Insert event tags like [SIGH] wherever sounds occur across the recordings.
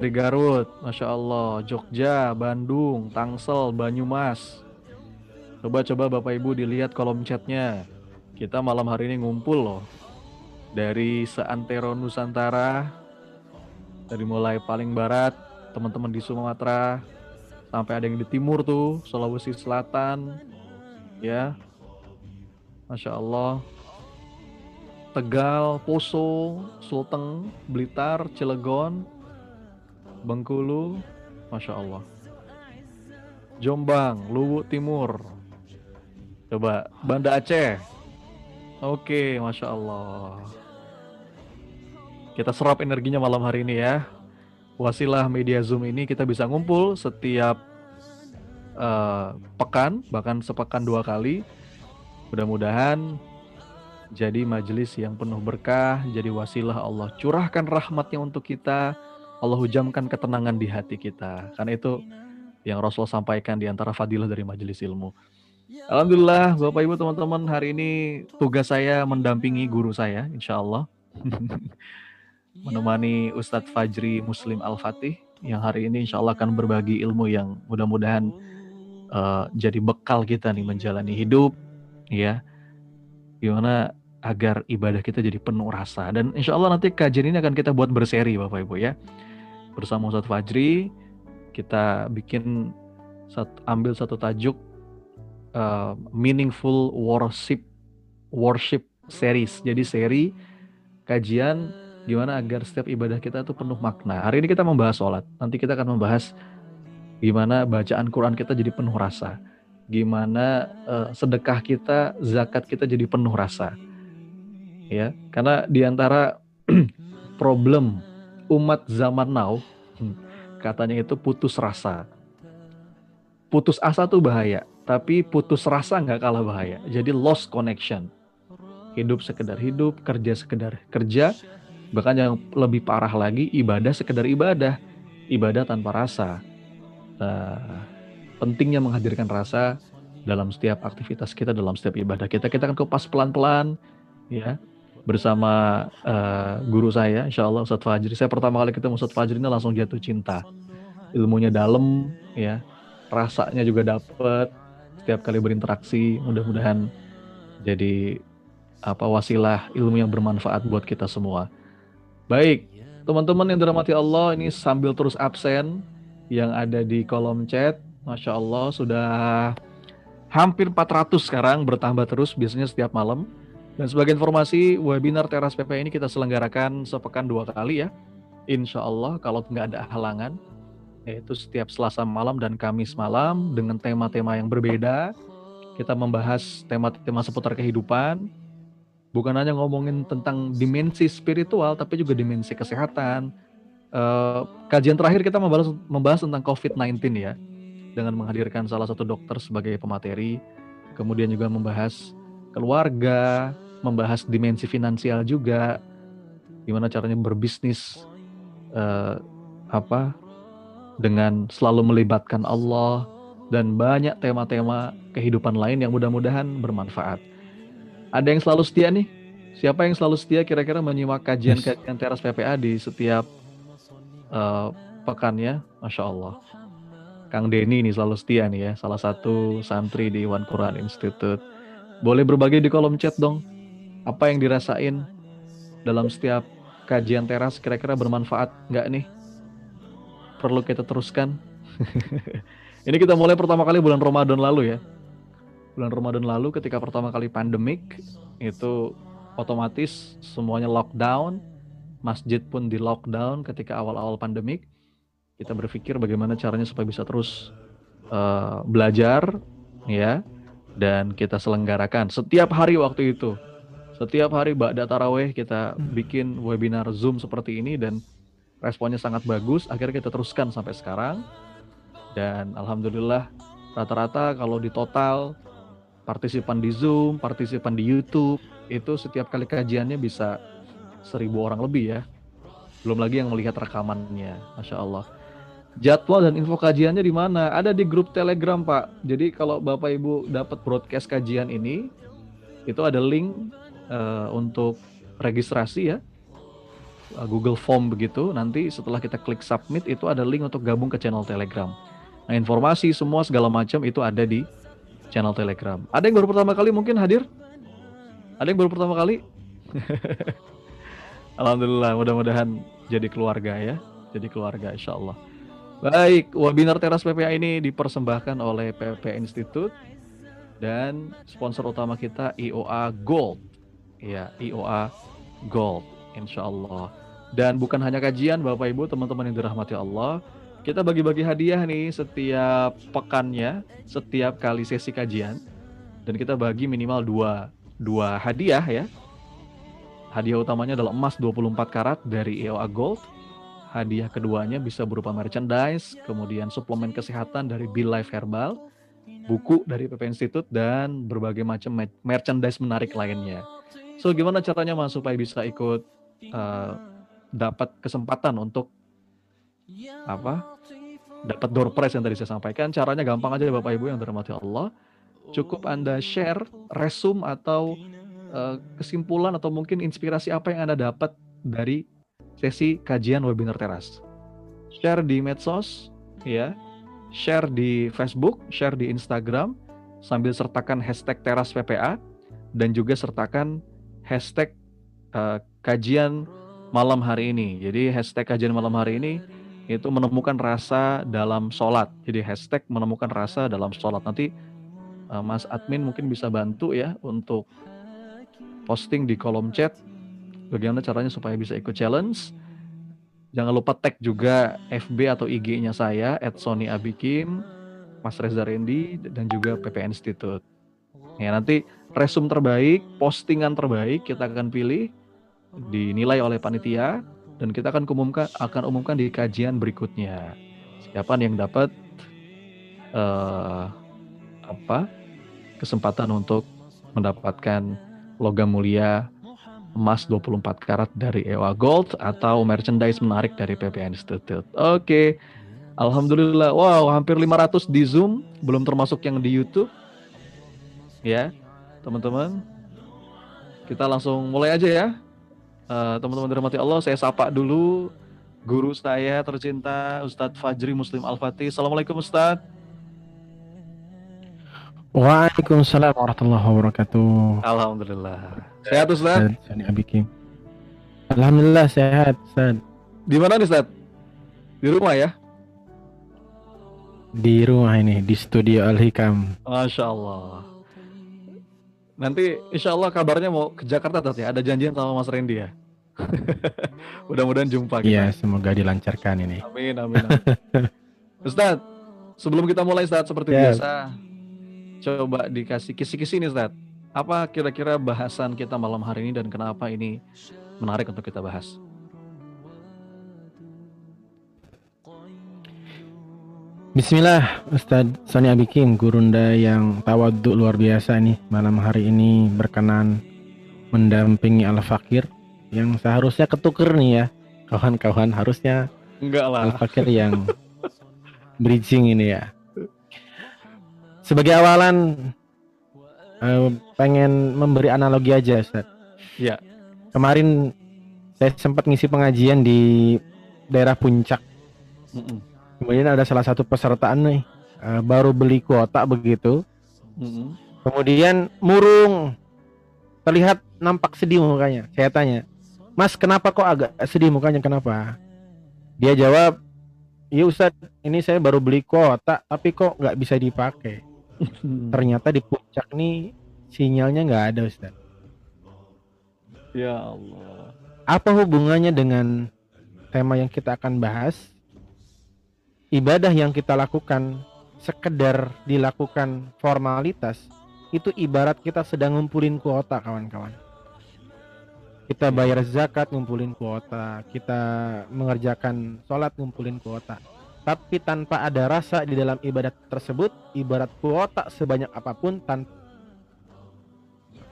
dari Garut, Masya Allah, Jogja, Bandung, Tangsel, Banyumas. Coba-coba Bapak Ibu dilihat kolom chatnya. Kita malam hari ini ngumpul loh. Dari seantero Nusantara, dari mulai paling barat, teman-teman di Sumatera, sampai ada yang di timur tuh, Sulawesi Selatan, ya. Masya Allah. Tegal, Poso, Sulteng, Blitar, Cilegon, Bengkulu, Masya Allah. Jombang, Luwu Timur. Coba, Banda Aceh. Oke, Masya Allah. Kita serap energinya malam hari ini ya. Wasilah media Zoom ini kita bisa ngumpul setiap uh, pekan, bahkan sepekan dua kali. Mudah-mudahan jadi majelis yang penuh berkah, jadi wasilah Allah curahkan rahmatnya untuk kita, Allah hujamkan ketenangan di hati kita. Karena itu yang Rasul sampaikan di antara fadilah dari majelis ilmu. Alhamdulillah Bapak Ibu teman-teman hari ini tugas saya mendampingi guru saya insya Allah. [LAUGHS] Menemani Ustadz Fajri Muslim Al-Fatih yang hari ini insya Allah akan berbagi ilmu yang mudah-mudahan uh, jadi bekal kita nih menjalani hidup ya. Gimana agar ibadah kita jadi penuh rasa. Dan insya Allah nanti kajian ini akan kita buat berseri Bapak Ibu ya. Bersama Ustadz Fajri kita bikin satu, ambil satu tajuk uh, meaningful worship worship series. Jadi seri kajian gimana agar setiap ibadah kita itu penuh makna. Hari ini kita membahas sholat. Nanti kita akan membahas gimana bacaan Quran kita jadi penuh rasa. Gimana uh, sedekah kita, zakat kita jadi penuh rasa. Ya, karena di antara [CLEARS THROAT] problem umat zaman now hmm, katanya itu putus rasa. Putus asa tuh bahaya tapi putus rasa nggak kalah bahaya. Jadi lost connection. Hidup sekedar hidup, kerja sekedar kerja, bahkan yang lebih parah lagi ibadah sekedar ibadah, ibadah tanpa rasa. Uh, pentingnya menghadirkan rasa dalam setiap aktivitas kita, dalam setiap ibadah kita. Kita akan kupas pelan-pelan, ya, bersama uh, guru saya, Insya Allah Ustadz Fajri. Saya pertama kali ketemu Ustadz Fajri ini langsung jatuh cinta. Ilmunya dalam, ya, rasanya juga dapet, setiap kali berinteraksi mudah-mudahan jadi apa wasilah ilmu yang bermanfaat buat kita semua. Baik, teman-teman yang dirahmati Allah ini sambil terus absen yang ada di kolom chat, masya Allah sudah hampir 400 sekarang bertambah terus biasanya setiap malam. Dan sebagai informasi, webinar Teras PP ini kita selenggarakan sepekan dua kali ya. Insya Allah kalau nggak ada halangan yaitu setiap Selasa malam dan Kamis malam dengan tema-tema yang berbeda. Kita membahas tema-tema seputar kehidupan, bukan hanya ngomongin tentang dimensi spiritual, tapi juga dimensi kesehatan. Uh, kajian terakhir kita membahas, membahas tentang COVID-19 ya, dengan menghadirkan salah satu dokter sebagai pemateri, kemudian juga membahas keluarga, membahas dimensi finansial juga, gimana caranya berbisnis, uh, apa dengan selalu melibatkan Allah dan banyak tema-tema kehidupan lain yang mudah-mudahan bermanfaat. Ada yang selalu setia nih? Siapa yang selalu setia kira-kira menyimak kajian-kajian teras PPA di setiap uh, pekannya? Masya Allah. Kang Denny ini selalu setia nih ya, salah satu santri di One Quran Institute. Boleh berbagi di kolom chat dong. Apa yang dirasain dalam setiap kajian teras kira-kira bermanfaat nggak nih? perlu kita teruskan. [LAUGHS] Ini kita mulai pertama kali bulan Ramadan lalu ya. Bulan Ramadan lalu ketika pertama kali pandemik itu otomatis semuanya lockdown, masjid pun di lockdown ketika awal-awal pandemik. Kita berpikir bagaimana caranya supaya bisa terus uh, belajar ya dan kita selenggarakan setiap hari waktu itu. Setiap hari Ba'da Taraweh kita bikin webinar Zoom seperti ini dan responnya sangat bagus akhirnya kita teruskan sampai sekarang dan alhamdulillah rata-rata kalau di total partisipan di Zoom, partisipan di YouTube itu setiap kali kajiannya bisa seribu orang lebih ya. Belum lagi yang melihat rekamannya, masya Allah. Jadwal dan info kajiannya di mana? Ada di grup Telegram Pak. Jadi kalau Bapak Ibu dapat broadcast kajian ini, itu ada link uh, untuk registrasi ya uh, Google Form begitu. Nanti setelah kita klik submit itu ada link untuk gabung ke channel Telegram. Nah, informasi semua segala macam itu ada di channel Telegram. Ada yang baru pertama kali mungkin hadir? Ada yang baru pertama kali? [LAUGHS] Alhamdulillah, mudah-mudahan jadi keluarga ya. Jadi keluarga insya Allah. Baik, webinar Teras PPA ini dipersembahkan oleh PP Institute dan sponsor utama kita IOA Gold. Ya, IOA Gold, insya Allah. Dan bukan hanya kajian, Bapak Ibu, teman-teman yang dirahmati Allah, kita bagi-bagi hadiah nih setiap pekannya, setiap kali sesi kajian. Dan kita bagi minimal dua, dua hadiah ya. Hadiah utamanya adalah emas 24 karat dari EOA Gold. Hadiah keduanya bisa berupa merchandise, kemudian suplemen kesehatan dari Be Life Herbal, buku dari PP Institute, dan berbagai macam merchandise menarik lainnya. So, gimana caranya mas supaya bisa ikut uh, dapat kesempatan untuk apa dapat door prize yang tadi saya sampaikan? Caranya gampang aja Bapak Ibu yang dirahmati Allah. Cukup Anda share resume atau uh, kesimpulan atau mungkin inspirasi apa yang Anda dapat dari sesi kajian webinar teras. Share di medsos ya. Share di Facebook share di Instagram sambil sertakan hashtag teras PPA dan juga sertakan hashtag uh, kajian malam hari ini jadi hashtag kajian malam hari ini itu menemukan rasa dalam sholat. Jadi hashtag menemukan rasa dalam sholat. Nanti uh, Mas Admin mungkin bisa bantu ya untuk posting di kolom chat bagaimana caranya supaya bisa ikut challenge. Jangan lupa tag juga FB atau IG-nya saya Abikim, Mas Reza Rendi dan juga PP Institute. Ya nanti resume terbaik, postingan terbaik kita akan pilih dinilai oleh panitia dan kita akan umumkan akan umumkan di kajian berikutnya. Siapa yang dapat uh, apa kesempatan untuk mendapatkan logam mulia emas 24 karat dari Ewa Gold atau merchandise menarik dari PPN Institute. Oke. Okay. Alhamdulillah. Wow, hampir 500 di Zoom, belum termasuk yang di YouTube. Ya, teman-teman. Kita langsung mulai aja ya. Eh, teman-teman dirahmati Allah, saya sapa dulu guru saya tercinta Ustadz Fajri Muslim Al-Fatih. Assalamualaikum Ustadz. Waalaikumsalam warahmatullahi wabarakatuh. Alhamdulillah. Sehat Ustadz? Alhamdulillah sehat Ustadz. Di mana nih Ustadz? Di rumah ya? Di rumah ini, di studio Al-Hikam. Masya Allah. Nanti insya Allah kabarnya mau ke Jakarta tadi ya. Ada janjian sama Mas Randy ya. [LAUGHS] Mudah-mudahan jumpa kita. Iya, semoga dilancarkan ini. Amin, amin. amin. [LAUGHS] Ustadz, sebelum kita mulai Ustadz seperti yeah. biasa, coba dikasih kisi-kisi nih Ustadz. Apa kira-kira bahasan kita malam hari ini dan kenapa ini menarik untuk kita bahas? Bismillah, Ustadz Sony Abikim, gurunda yang tawaduk luar biasa nih malam hari ini berkenan mendampingi Al Fakir yang seharusnya ketuker nih ya kawan-kawan harusnya enggak lah Al Fakir yang bridging ini ya. Sebagai awalan uh, pengen memberi analogi aja Ustaz. Ya. Kemarin saya sempat ngisi pengajian di daerah Puncak. Mm -mm kemudian ada salah satu peserta nih uh, baru beli kuota begitu. Mm-hmm. kemudian murung. Terlihat nampak sedih mukanya saya tanya. Mas kenapa kok agak sedih mukanya? Kenapa? Dia jawab iya Ustad ini saya baru beli kuota tapi kok nggak bisa dipakai. [LAUGHS] Ternyata di puncak nih sinyalnya nggak ada Ustad ya Allah. Apa hubungannya dengan tema yang kita akan bahas ibadah yang kita lakukan sekedar dilakukan formalitas itu ibarat kita sedang ngumpulin kuota kawan-kawan. Kita bayar zakat ngumpulin kuota. Kita mengerjakan sholat ngumpulin kuota. Tapi tanpa ada rasa di dalam ibadat tersebut ibarat kuota sebanyak apa pun tanpa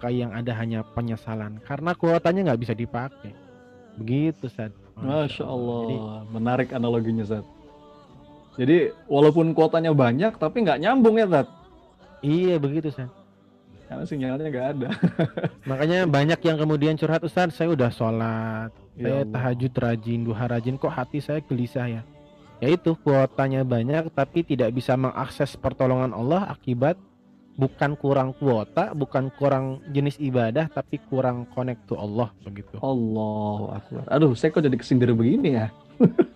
yang ada hanya penyesalan. Karena kuotanya nggak bisa dipakai. Begitu Sad Masya Allah. Jadi, menarik analoginya Sad jadi walaupun kuotanya banyak tapi nggak nyambung ya Tat? Iya begitu sih. karena sinyalnya nggak ada. [LAUGHS] Makanya banyak yang kemudian curhat Ustaz, saya udah sholat, ya saya Allah. tahajud rajin, duha rajin, kok hati saya gelisah ya? Yaitu kuotanya banyak tapi tidak bisa mengakses pertolongan Allah akibat bukan kurang kuota, bukan kurang jenis ibadah, tapi kurang connect to Allah begitu. Allah akbar. Aduh, saya kok jadi kesindir begini ya? [LAUGHS]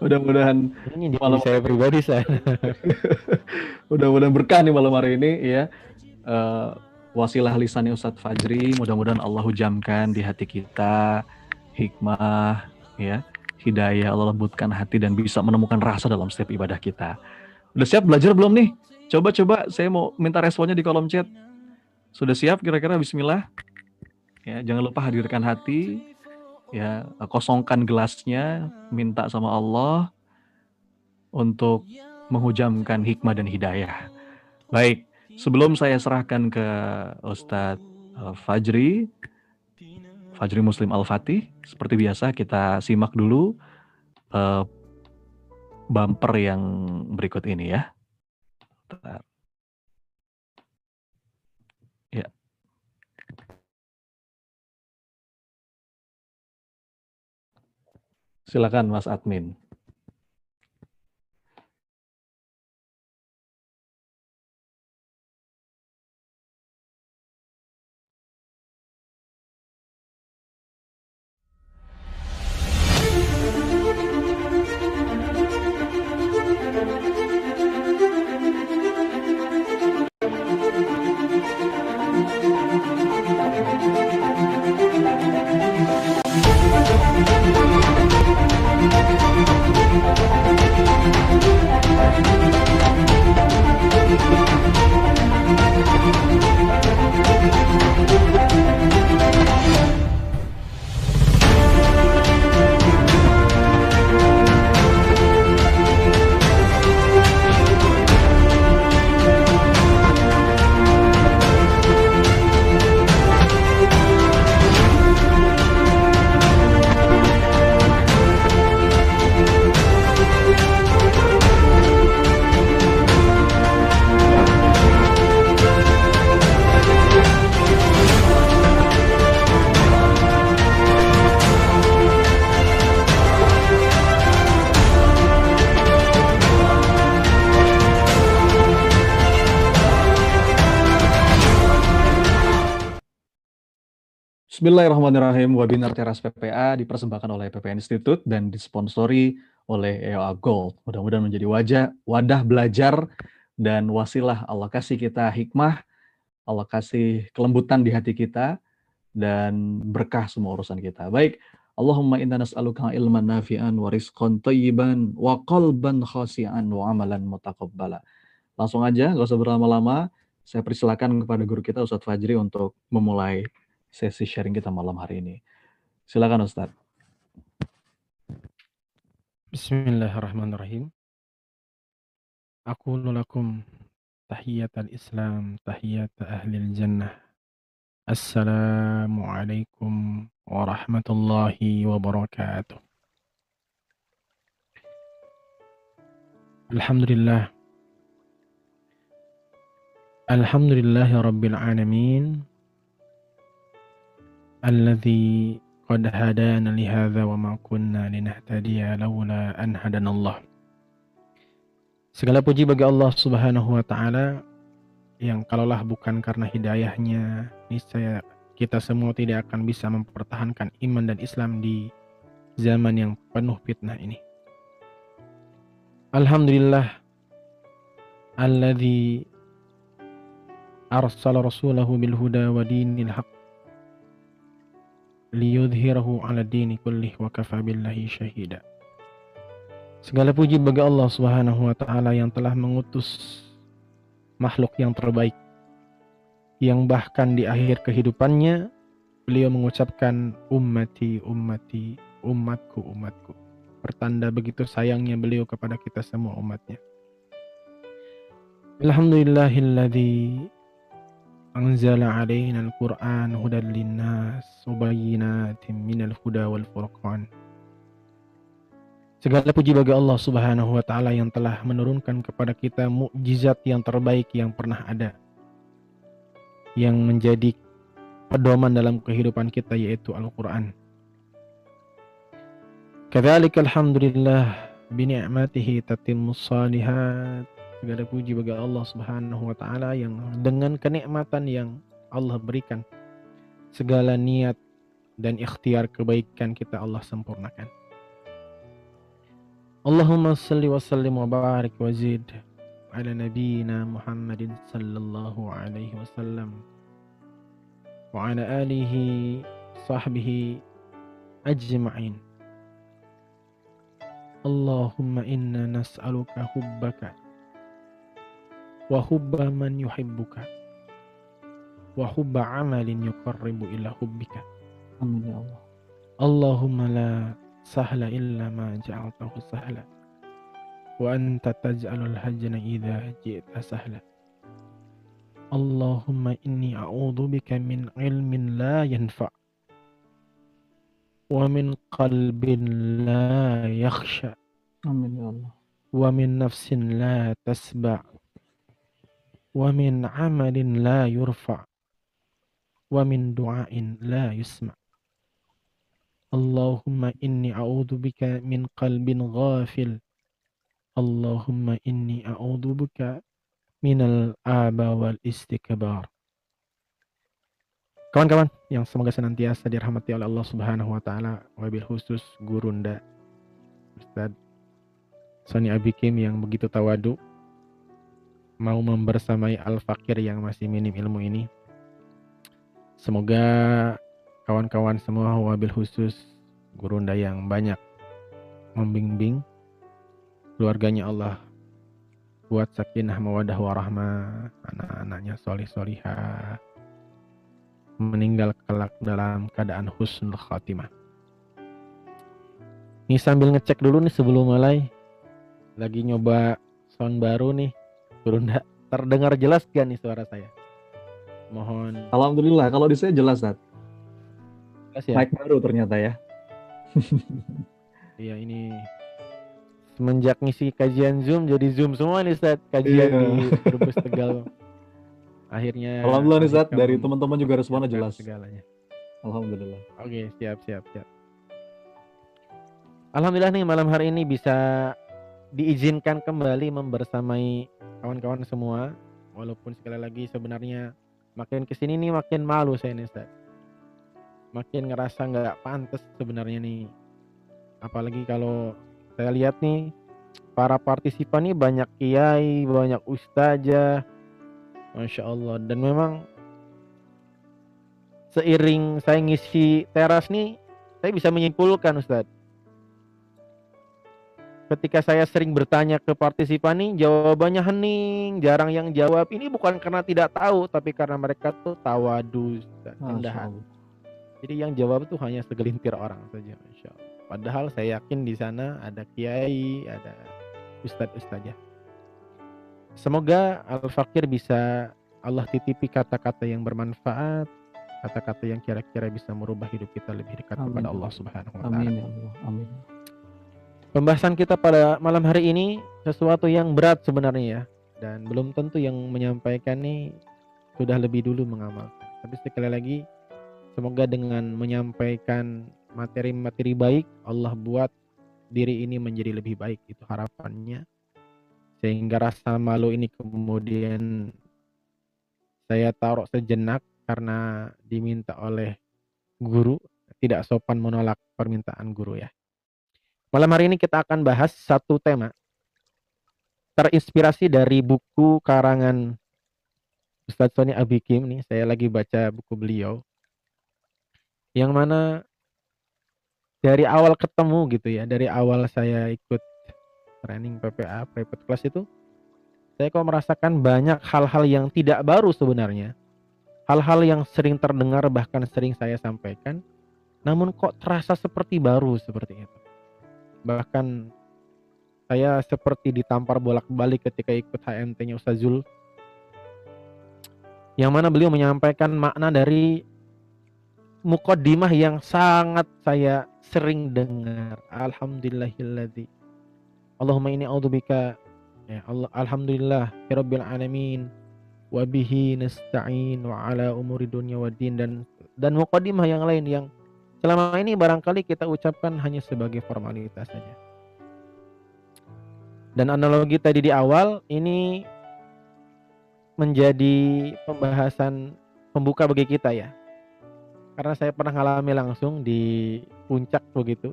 Mudah-mudahan ini malam saya pribadi saya. [LAUGHS] Mudah-mudahan berkah nih malam hari ini ya. Uh, wasilah lisannya Ustadz Fajri mudah-mudahan Allah hujamkan di hati kita hikmah ya. Hidayah Allah lembutkan hati dan bisa menemukan rasa dalam setiap ibadah kita. Udah siap? Belajar belum nih? Coba-coba saya mau minta responnya di kolom chat. Sudah siap kira-kira? Bismillah. Ya jangan lupa hadirkan hati ya kosongkan gelasnya minta sama Allah untuk menghujamkan hikmah dan hidayah baik Sebelum saya serahkan ke Ustadz eh, Fajri, Fajri Muslim Al-Fatih, seperti biasa kita simak dulu uh, bumper yang berikut ini ya. Ya. Silakan Mas Admin. Bismillahirrahmanirrahim. Webinar Teras PPA dipersembahkan oleh PPA Institute dan disponsori oleh EOA Gold. Mudah-mudahan menjadi wajah, wadah belajar dan wasilah Allah kasih kita hikmah, Allah kasih kelembutan di hati kita, dan berkah semua urusan kita. Baik, Allahumma inna nas'aluka ilman nafi'an wa rizqan tayyiban wa qalban khasi'an wa amalan mutaqabbala. Langsung aja, gak usah berlama-lama. Saya persilakan kepada guru kita Ustadz Fajri untuk memulai sesi sharing kita malam hari ini. Silakan Ustaz. Bismillahirrahmanirrahim. Aku lakum tahiyat al-Islam, tahiyat ahli jannah. Assalamualaikum warahmatullahi wabarakatuh. Alhamdulillah. Alhamdulillahi rabbil alamin alladhi qad hadana li wa ma kunna linahtadiya laula an hadanallah. Segala puji bagi Allah Subhanahu wa taala yang kalaulah bukan karena hidayahnya niscaya kita semua tidak akan bisa mempertahankan iman dan Islam di zaman yang penuh fitnah ini. Alhamdulillah Alladhi arsala rasulahu bil huda wa dinil haqq liyudhhirahu ala dini kullih wa kafa billahi syahida. Segala puji bagi Allah Subhanahu wa taala yang telah mengutus makhluk yang terbaik yang bahkan di akhir kehidupannya beliau mengucapkan ummati ummati umatku umatku pertanda begitu sayangnya beliau kepada kita semua umatnya Alhamdulillahilladzi anzala alaina al-Qur'an hudan linnas wa bayyinatin minal huda wal furqan. Segala puji bagi Allah Subhanahu wa taala yang telah menurunkan kepada kita mukjizat yang terbaik yang pernah ada. Yang menjadi pedoman dalam kehidupan kita yaitu Al-Qur'an. Kadzalika alhamdulillah bi ni'matihi tatimmus shalihat Segala puji bagi Allah Subhanahu wa taala yang dengan kenikmatan yang Allah berikan segala niat dan ikhtiar kebaikan kita Allah sempurnakan. Allahumma salli wa sallim wa barik wa zid ala nabiyyina Muhammadin sallallahu alaihi wasallam wa ala alihi sahbihi ajma'in. Allahumma inna nas'aluka hubbaka wa hubba man yuhibbuka wa hubba amalin yuqarribu ila hubbika. Amin ya Allah. Allahumma la sahla illa ma ja'altahu sahla wa anta taj'alul hajna idza ji'ta sahla Allahumma inni a'udzu bika min ilmin la yanfa wa min qalbin la yakhsha Amin ya Allah. Wa min min amalin la yurfa wa min du'ain la yusma' Allahumma inni a'udzu bika min qalbin ghafil. Allahumma inni a'udzu bika minal aba wal istikbar. Kawan-kawan yang semoga senantiasa dirahmati oleh Allah Subhanahu wa taala, wabil khusus gurunda Ustaz Sony Abikim yang begitu tawadu mau membersamai Al-Fakir yang masih minim ilmu ini. Semoga kawan-kawan semua wabil khusus gurunda yang banyak membimbing keluarganya Allah buat sakinah mawadah warahmah anak-anaknya solih solihah meninggal kelak dalam keadaan husnul khatimah ini sambil ngecek dulu nih sebelum mulai lagi nyoba sound baru nih gurunda terdengar jelas gak nih suara saya mohon Alhamdulillah kalau di saya jelas Dad. jelas ya Mic baru ternyata ya. Iya ini semenjak ngisi kajian Zoom jadi Zoom semua nih Ustaz kajian Iya. di Brebes Tegal. Akhirnya Alhamdulillah nih Zat Rekam- dari teman-teman juga responnya jelas. segalanya. Alhamdulillah. Oke, siap siap siap. Alhamdulillah nih malam hari ini bisa diizinkan kembali membersamai kawan-kawan semua walaupun sekali lagi sebenarnya makin ke sini nih makin malu saya nih Ustaz. Makin ngerasa nggak pantas sebenarnya nih. Apalagi kalau saya lihat nih para partisipan nih banyak kiai, banyak ustazah. Masya Allah dan memang seiring saya ngisi teras nih saya bisa menyimpulkan Ustadz ketika saya sering bertanya ke partisipan nih jawabannya hening jarang yang jawab ini bukan karena tidak tahu tapi karena mereka tuh tawadu rendahan Allah. jadi yang jawab tuh hanya segelintir orang saja Masya Allah padahal saya yakin di sana ada kiai ada ustadz ustazah semoga Al Fakir bisa Allah titipi kata-kata yang bermanfaat kata-kata yang kira-kira bisa merubah hidup kita lebih dekat Amin. kepada Allah Subhanahu wa taala. Amin ya Allah. Amin. Pembahasan kita pada malam hari ini sesuatu yang berat sebenarnya ya dan belum tentu yang menyampaikan nih sudah lebih dulu mengamalkan. Tapi sekali lagi semoga dengan menyampaikan materi-materi baik Allah buat diri ini menjadi lebih baik itu harapannya sehingga rasa malu ini kemudian saya taruh sejenak karena diminta oleh guru tidak sopan menolak permintaan guru ya. Malam hari ini kita akan bahas satu tema terinspirasi dari buku karangan Ustadz Sony Abikim nih. Saya lagi baca buku beliau yang mana dari awal ketemu gitu ya, dari awal saya ikut training PPA private class itu saya kok merasakan banyak hal-hal yang tidak baru sebenarnya. Hal-hal yang sering terdengar bahkan sering saya sampaikan namun kok terasa seperti baru seperti itu. Bahkan saya seperti ditampar bolak-balik ketika ikut HMT-nya Ustaz. Yang mana beliau menyampaikan makna dari mukaddimah yang sangat saya sering dengar. Alhamdulillahilladzi. Allahumma inni a'udzubika ya Allah alhamdulillah ya rabbil alamin wa bihi nasta'in wa ala umuri din dan dan muqaddimah yang lain yang selama ini barangkali kita ucapkan hanya sebagai formalitas saja. Dan analogi tadi di awal ini menjadi pembahasan pembuka bagi kita ya. Karena saya pernah ngalami langsung di puncak begitu.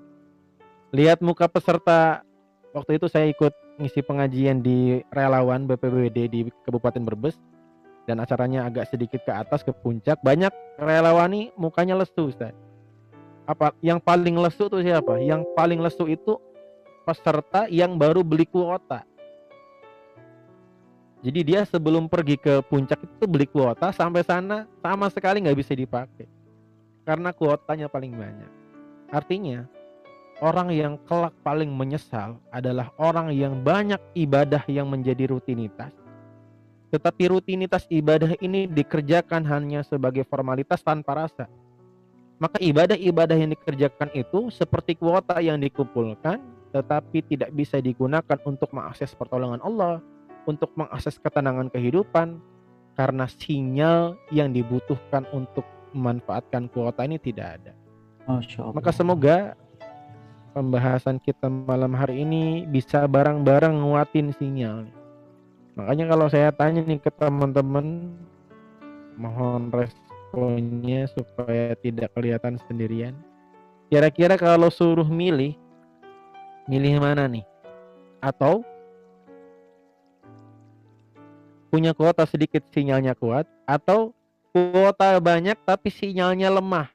Lihat muka peserta waktu itu saya ikut ngisi pengajian di relawan BPBD di Kabupaten Brebes dan acaranya agak sedikit ke atas ke puncak banyak relawan nih mukanya lesu Ustaz. Apa yang paling lesu tuh siapa? Yang paling lesu itu peserta yang baru beli kuota. Jadi dia sebelum pergi ke puncak itu beli kuota sampai sana sama sekali nggak bisa dipakai karena kuotanya paling banyak. Artinya orang yang kelak paling menyesal adalah orang yang banyak ibadah yang menjadi rutinitas. Tetapi rutinitas ibadah ini dikerjakan hanya sebagai formalitas tanpa rasa. Maka ibadah-ibadah yang dikerjakan itu seperti kuota yang dikumpulkan tetapi tidak bisa digunakan untuk mengakses pertolongan Allah, untuk mengakses ketenangan kehidupan karena sinyal yang dibutuhkan untuk memanfaatkan kuota ini tidak ada. Maka semoga pembahasan kita malam hari ini bisa bareng-bareng nguatin sinyal. Makanya kalau saya tanya nih ke teman-teman, mohon responnya supaya tidak kelihatan sendirian. Kira-kira kalau suruh milih, milih mana nih? Atau punya kuota sedikit sinyalnya kuat atau kuota banyak tapi sinyalnya lemah.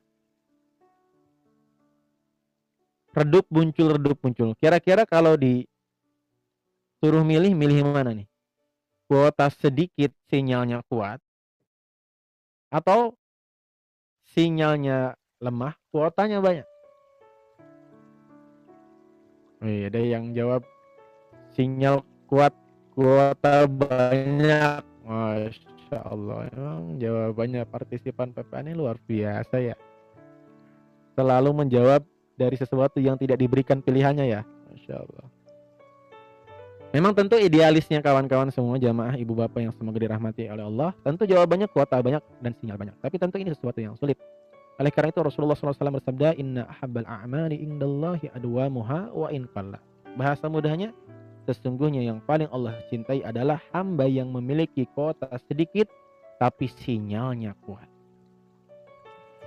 Redup muncul, redup muncul. Kira-kira kalau di suruh milih, milih mana nih? Kuota sedikit sinyalnya kuat atau sinyalnya lemah, kuotanya banyak. Oh iya, ada yang jawab sinyal kuat kuota banyak. Masya Allah emang jawabannya partisipan PPA ini luar biasa ya. Selalu menjawab dari sesuatu yang tidak diberikan pilihannya ya. Masya Allah Memang tentu idealisnya kawan-kawan semua jamaah ibu bapak yang semoga dirahmati oleh Allah Tentu jawabannya kuota banyak dan sinyal banyak. Tapi tentu ini sesuatu yang sulit. Oleh karena itu Rasulullah SAW bersabda Inna ahabbal a'mali indallahi adwamuha wa in Bahasa mudahnya Sesungguhnya yang paling Allah cintai adalah hamba yang memiliki kuota sedikit tapi sinyalnya kuat.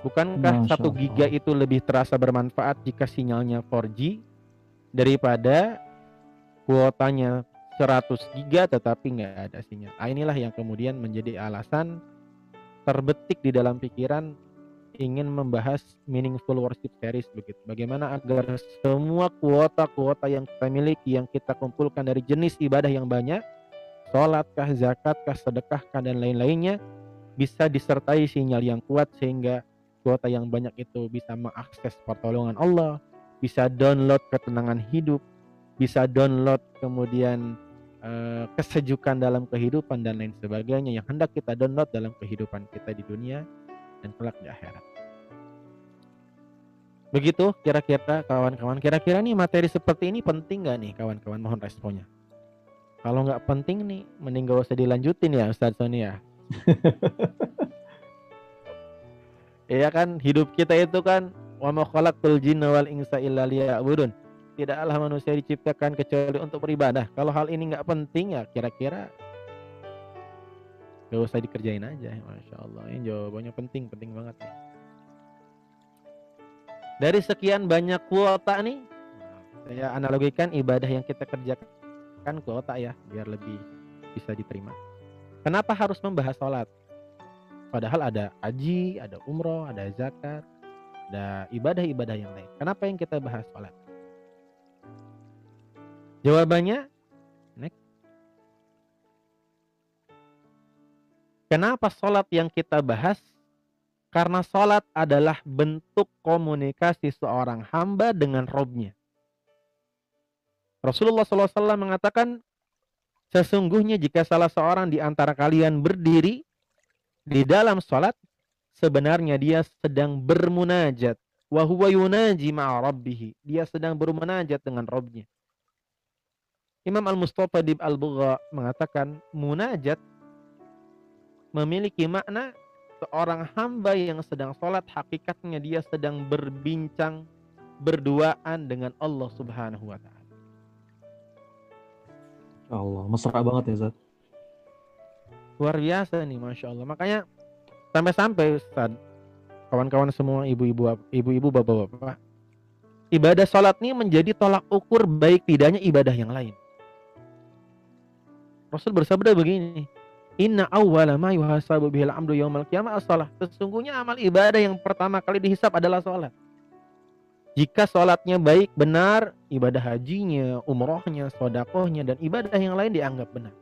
Bukankah satu giga itu lebih terasa bermanfaat jika sinyalnya 4G daripada kuotanya 100 giga tetapi nggak ada sinyal. Nah, inilah yang kemudian menjadi alasan terbetik di dalam pikiran ingin membahas meaningful worship series begitu. Bagaimana agar semua kuota-kuota yang kita miliki yang kita kumpulkan dari jenis ibadah yang banyak, sholatkah, zakatkah, sedekahkah dan lain-lainnya bisa disertai sinyal yang kuat sehingga kuota yang banyak itu bisa mengakses pertolongan Allah, bisa download ketenangan hidup, bisa download kemudian eh, kesejukan dalam kehidupan dan lain sebagainya yang hendak kita download dalam kehidupan kita di dunia dan kelak di akhirat. Begitu kira-kira kawan-kawan. Kira-kira nih materi seperti ini penting nggak nih kawan-kawan? Mohon responnya. Kalau nggak penting nih, mending gak usah dilanjutin ya Ustadz Sony ya. [LAUGHS] Iya kan hidup kita itu kan wa ma khalaqtul jinna wal insa illa liya'budun. Tidaklah manusia diciptakan kecuali untuk beribadah. Kalau hal ini nggak penting ya kira-kira Gak usah dikerjain aja, masya Allah. Ini jawabannya penting, penting banget nih. Dari sekian banyak kuota nih, saya analogikan ibadah yang kita kerjakan kuota ya, biar lebih bisa diterima. Kenapa harus membahas sholat? Padahal ada haji, ada umroh, ada zakat, ada ibadah-ibadah yang lain. Kenapa yang kita bahas sholat? Jawabannya Kenapa sholat yang kita bahas? Karena sholat adalah bentuk komunikasi seorang hamba dengan robnya. Rasulullah SAW mengatakan, sesungguhnya jika salah seorang di antara kalian berdiri di dalam sholat, sebenarnya dia sedang bermunajat. Wahuwa yunaji. Dia sedang bermunajat dengan robnya. Imam Al-Mustafa Dib Al-Bugha mengatakan, munajat memiliki makna seorang hamba yang sedang sholat hakikatnya dia sedang berbincang berduaan dengan Allah Subhanahu wa taala. Allah, mesra banget ya Zat. Luar biasa nih, masya Allah. Makanya sampai-sampai Ustaz, kawan-kawan semua ibu-ibu, ibu-ibu, bapak-bapak, ibadah sholat ini menjadi tolak ukur baik tidaknya ibadah yang lain. Rasul bersabda begini, Inna awwala ma yuhasabu bihil amdu yawmal qiyamah as-salah. Sesungguhnya amal ibadah yang pertama kali dihisap adalah sholat. Jika sholatnya baik, benar, ibadah hajinya, umrohnya, sodakohnya, dan ibadah yang lain dianggap benar.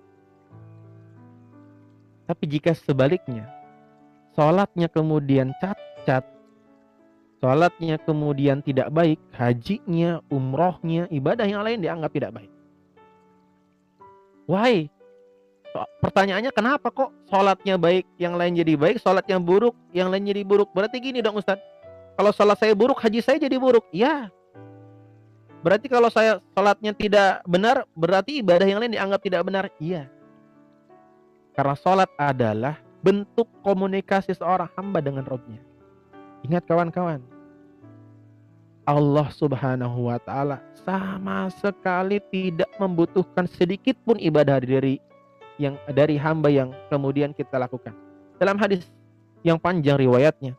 Tapi jika sebaliknya, sholatnya kemudian cacat, sholatnya kemudian tidak baik, hajinya, umrohnya, ibadah yang lain dianggap tidak baik. Why? Pertanyaannya kenapa kok sholatnya baik, yang lain jadi baik, sholat yang buruk, yang lain jadi buruk? Berarti gini dong Ustadz, kalau sholat saya buruk, haji saya jadi buruk. Ya. Berarti kalau saya sholatnya tidak benar, berarti ibadah yang lain dianggap tidak benar. Iya. Karena sholat adalah bentuk komunikasi seorang hamba dengan Robnya. Ingat kawan-kawan, Allah Subhanahu wa taala sama sekali tidak membutuhkan sedikit pun ibadah dari yang dari hamba yang kemudian kita lakukan. Dalam hadis yang panjang riwayatnya,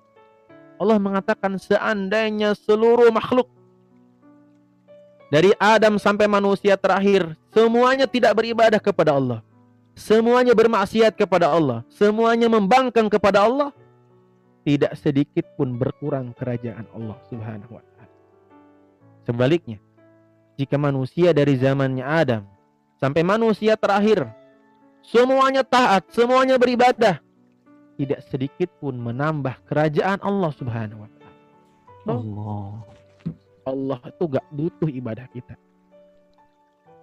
Allah mengatakan seandainya seluruh makhluk dari Adam sampai manusia terakhir semuanya tidak beribadah kepada Allah. Semuanya bermaksiat kepada Allah, semuanya membangkang kepada Allah. Tidak sedikit pun berkurang kerajaan Allah Subhanahu wa taala. Sebaliknya, jika manusia dari zamannya Adam sampai manusia terakhir semuanya taat, semuanya beribadah, tidak sedikit pun menambah kerajaan Allah Subhanahu wa taala. Allah. Allah itu gak butuh ibadah kita.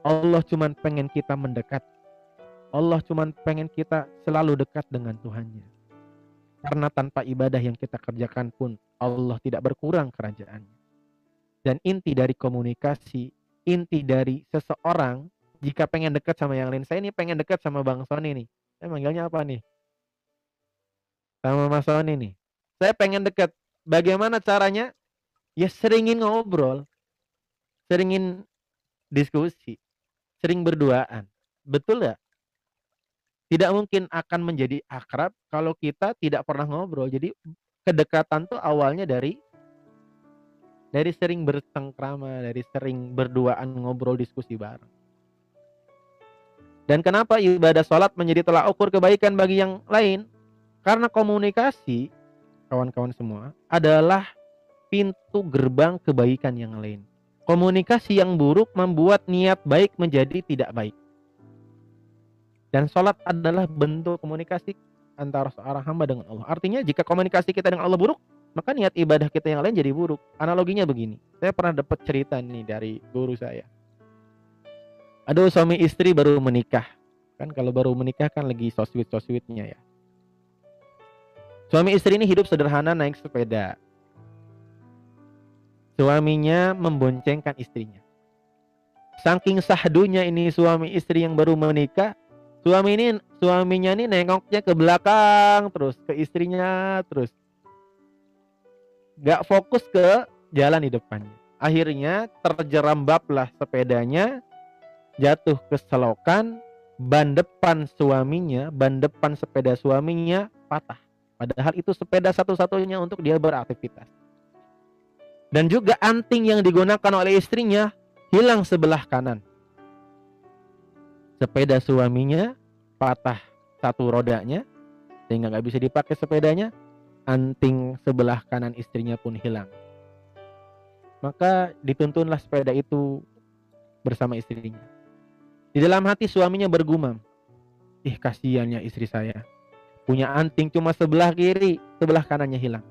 Allah cuma pengen kita mendekat. Allah cuma pengen kita selalu dekat dengan Tuhannya. Karena tanpa ibadah yang kita kerjakan pun Allah tidak berkurang kerajaannya. Dan inti dari komunikasi, inti dari seseorang jika pengen dekat sama yang lain. Saya ini pengen dekat sama Bang Sony nih. Saya manggilnya apa nih? sama Mas Sony nih. Saya pengen dekat. Bagaimana caranya? Ya seringin ngobrol. Seringin diskusi. Sering berduaan. Betul ya? Tidak mungkin akan menjadi akrab kalau kita tidak pernah ngobrol. Jadi kedekatan tuh awalnya dari dari sering bertengkrama, dari sering berduaan ngobrol diskusi bareng. Dan kenapa ibadah sholat menjadi tolak ukur kebaikan bagi yang lain? Karena komunikasi, kawan-kawan semua, adalah pintu gerbang kebaikan yang lain. Komunikasi yang buruk membuat niat baik menjadi tidak baik. Dan sholat adalah bentuk komunikasi antara seorang hamba dengan Allah. Artinya jika komunikasi kita dengan Allah buruk, maka niat ibadah kita yang lain jadi buruk. Analoginya begini, saya pernah dapat cerita nih dari guru saya. Ada suami istri baru menikah. Kan kalau baru menikah kan lagi so sweet so sweetnya ya. Suami istri ini hidup sederhana naik sepeda. Suaminya memboncengkan istrinya. Saking sahdunya ini suami istri yang baru menikah, suami ini suaminya ini nengoknya ke belakang terus ke istrinya terus. Gak fokus ke jalan di depannya. Akhirnya terjerambablah sepedanya jatuh ke selokan, ban depan suaminya, ban depan sepeda suaminya patah. Padahal itu sepeda satu-satunya untuk dia beraktivitas. Dan juga anting yang digunakan oleh istrinya hilang sebelah kanan. Sepeda suaminya patah satu rodanya sehingga nggak bisa dipakai sepedanya. Anting sebelah kanan istrinya pun hilang. Maka dituntunlah sepeda itu bersama istrinya. Di dalam hati suaminya bergumam, ih kasihannya istri saya punya anting cuma sebelah kiri, sebelah kanannya hilang.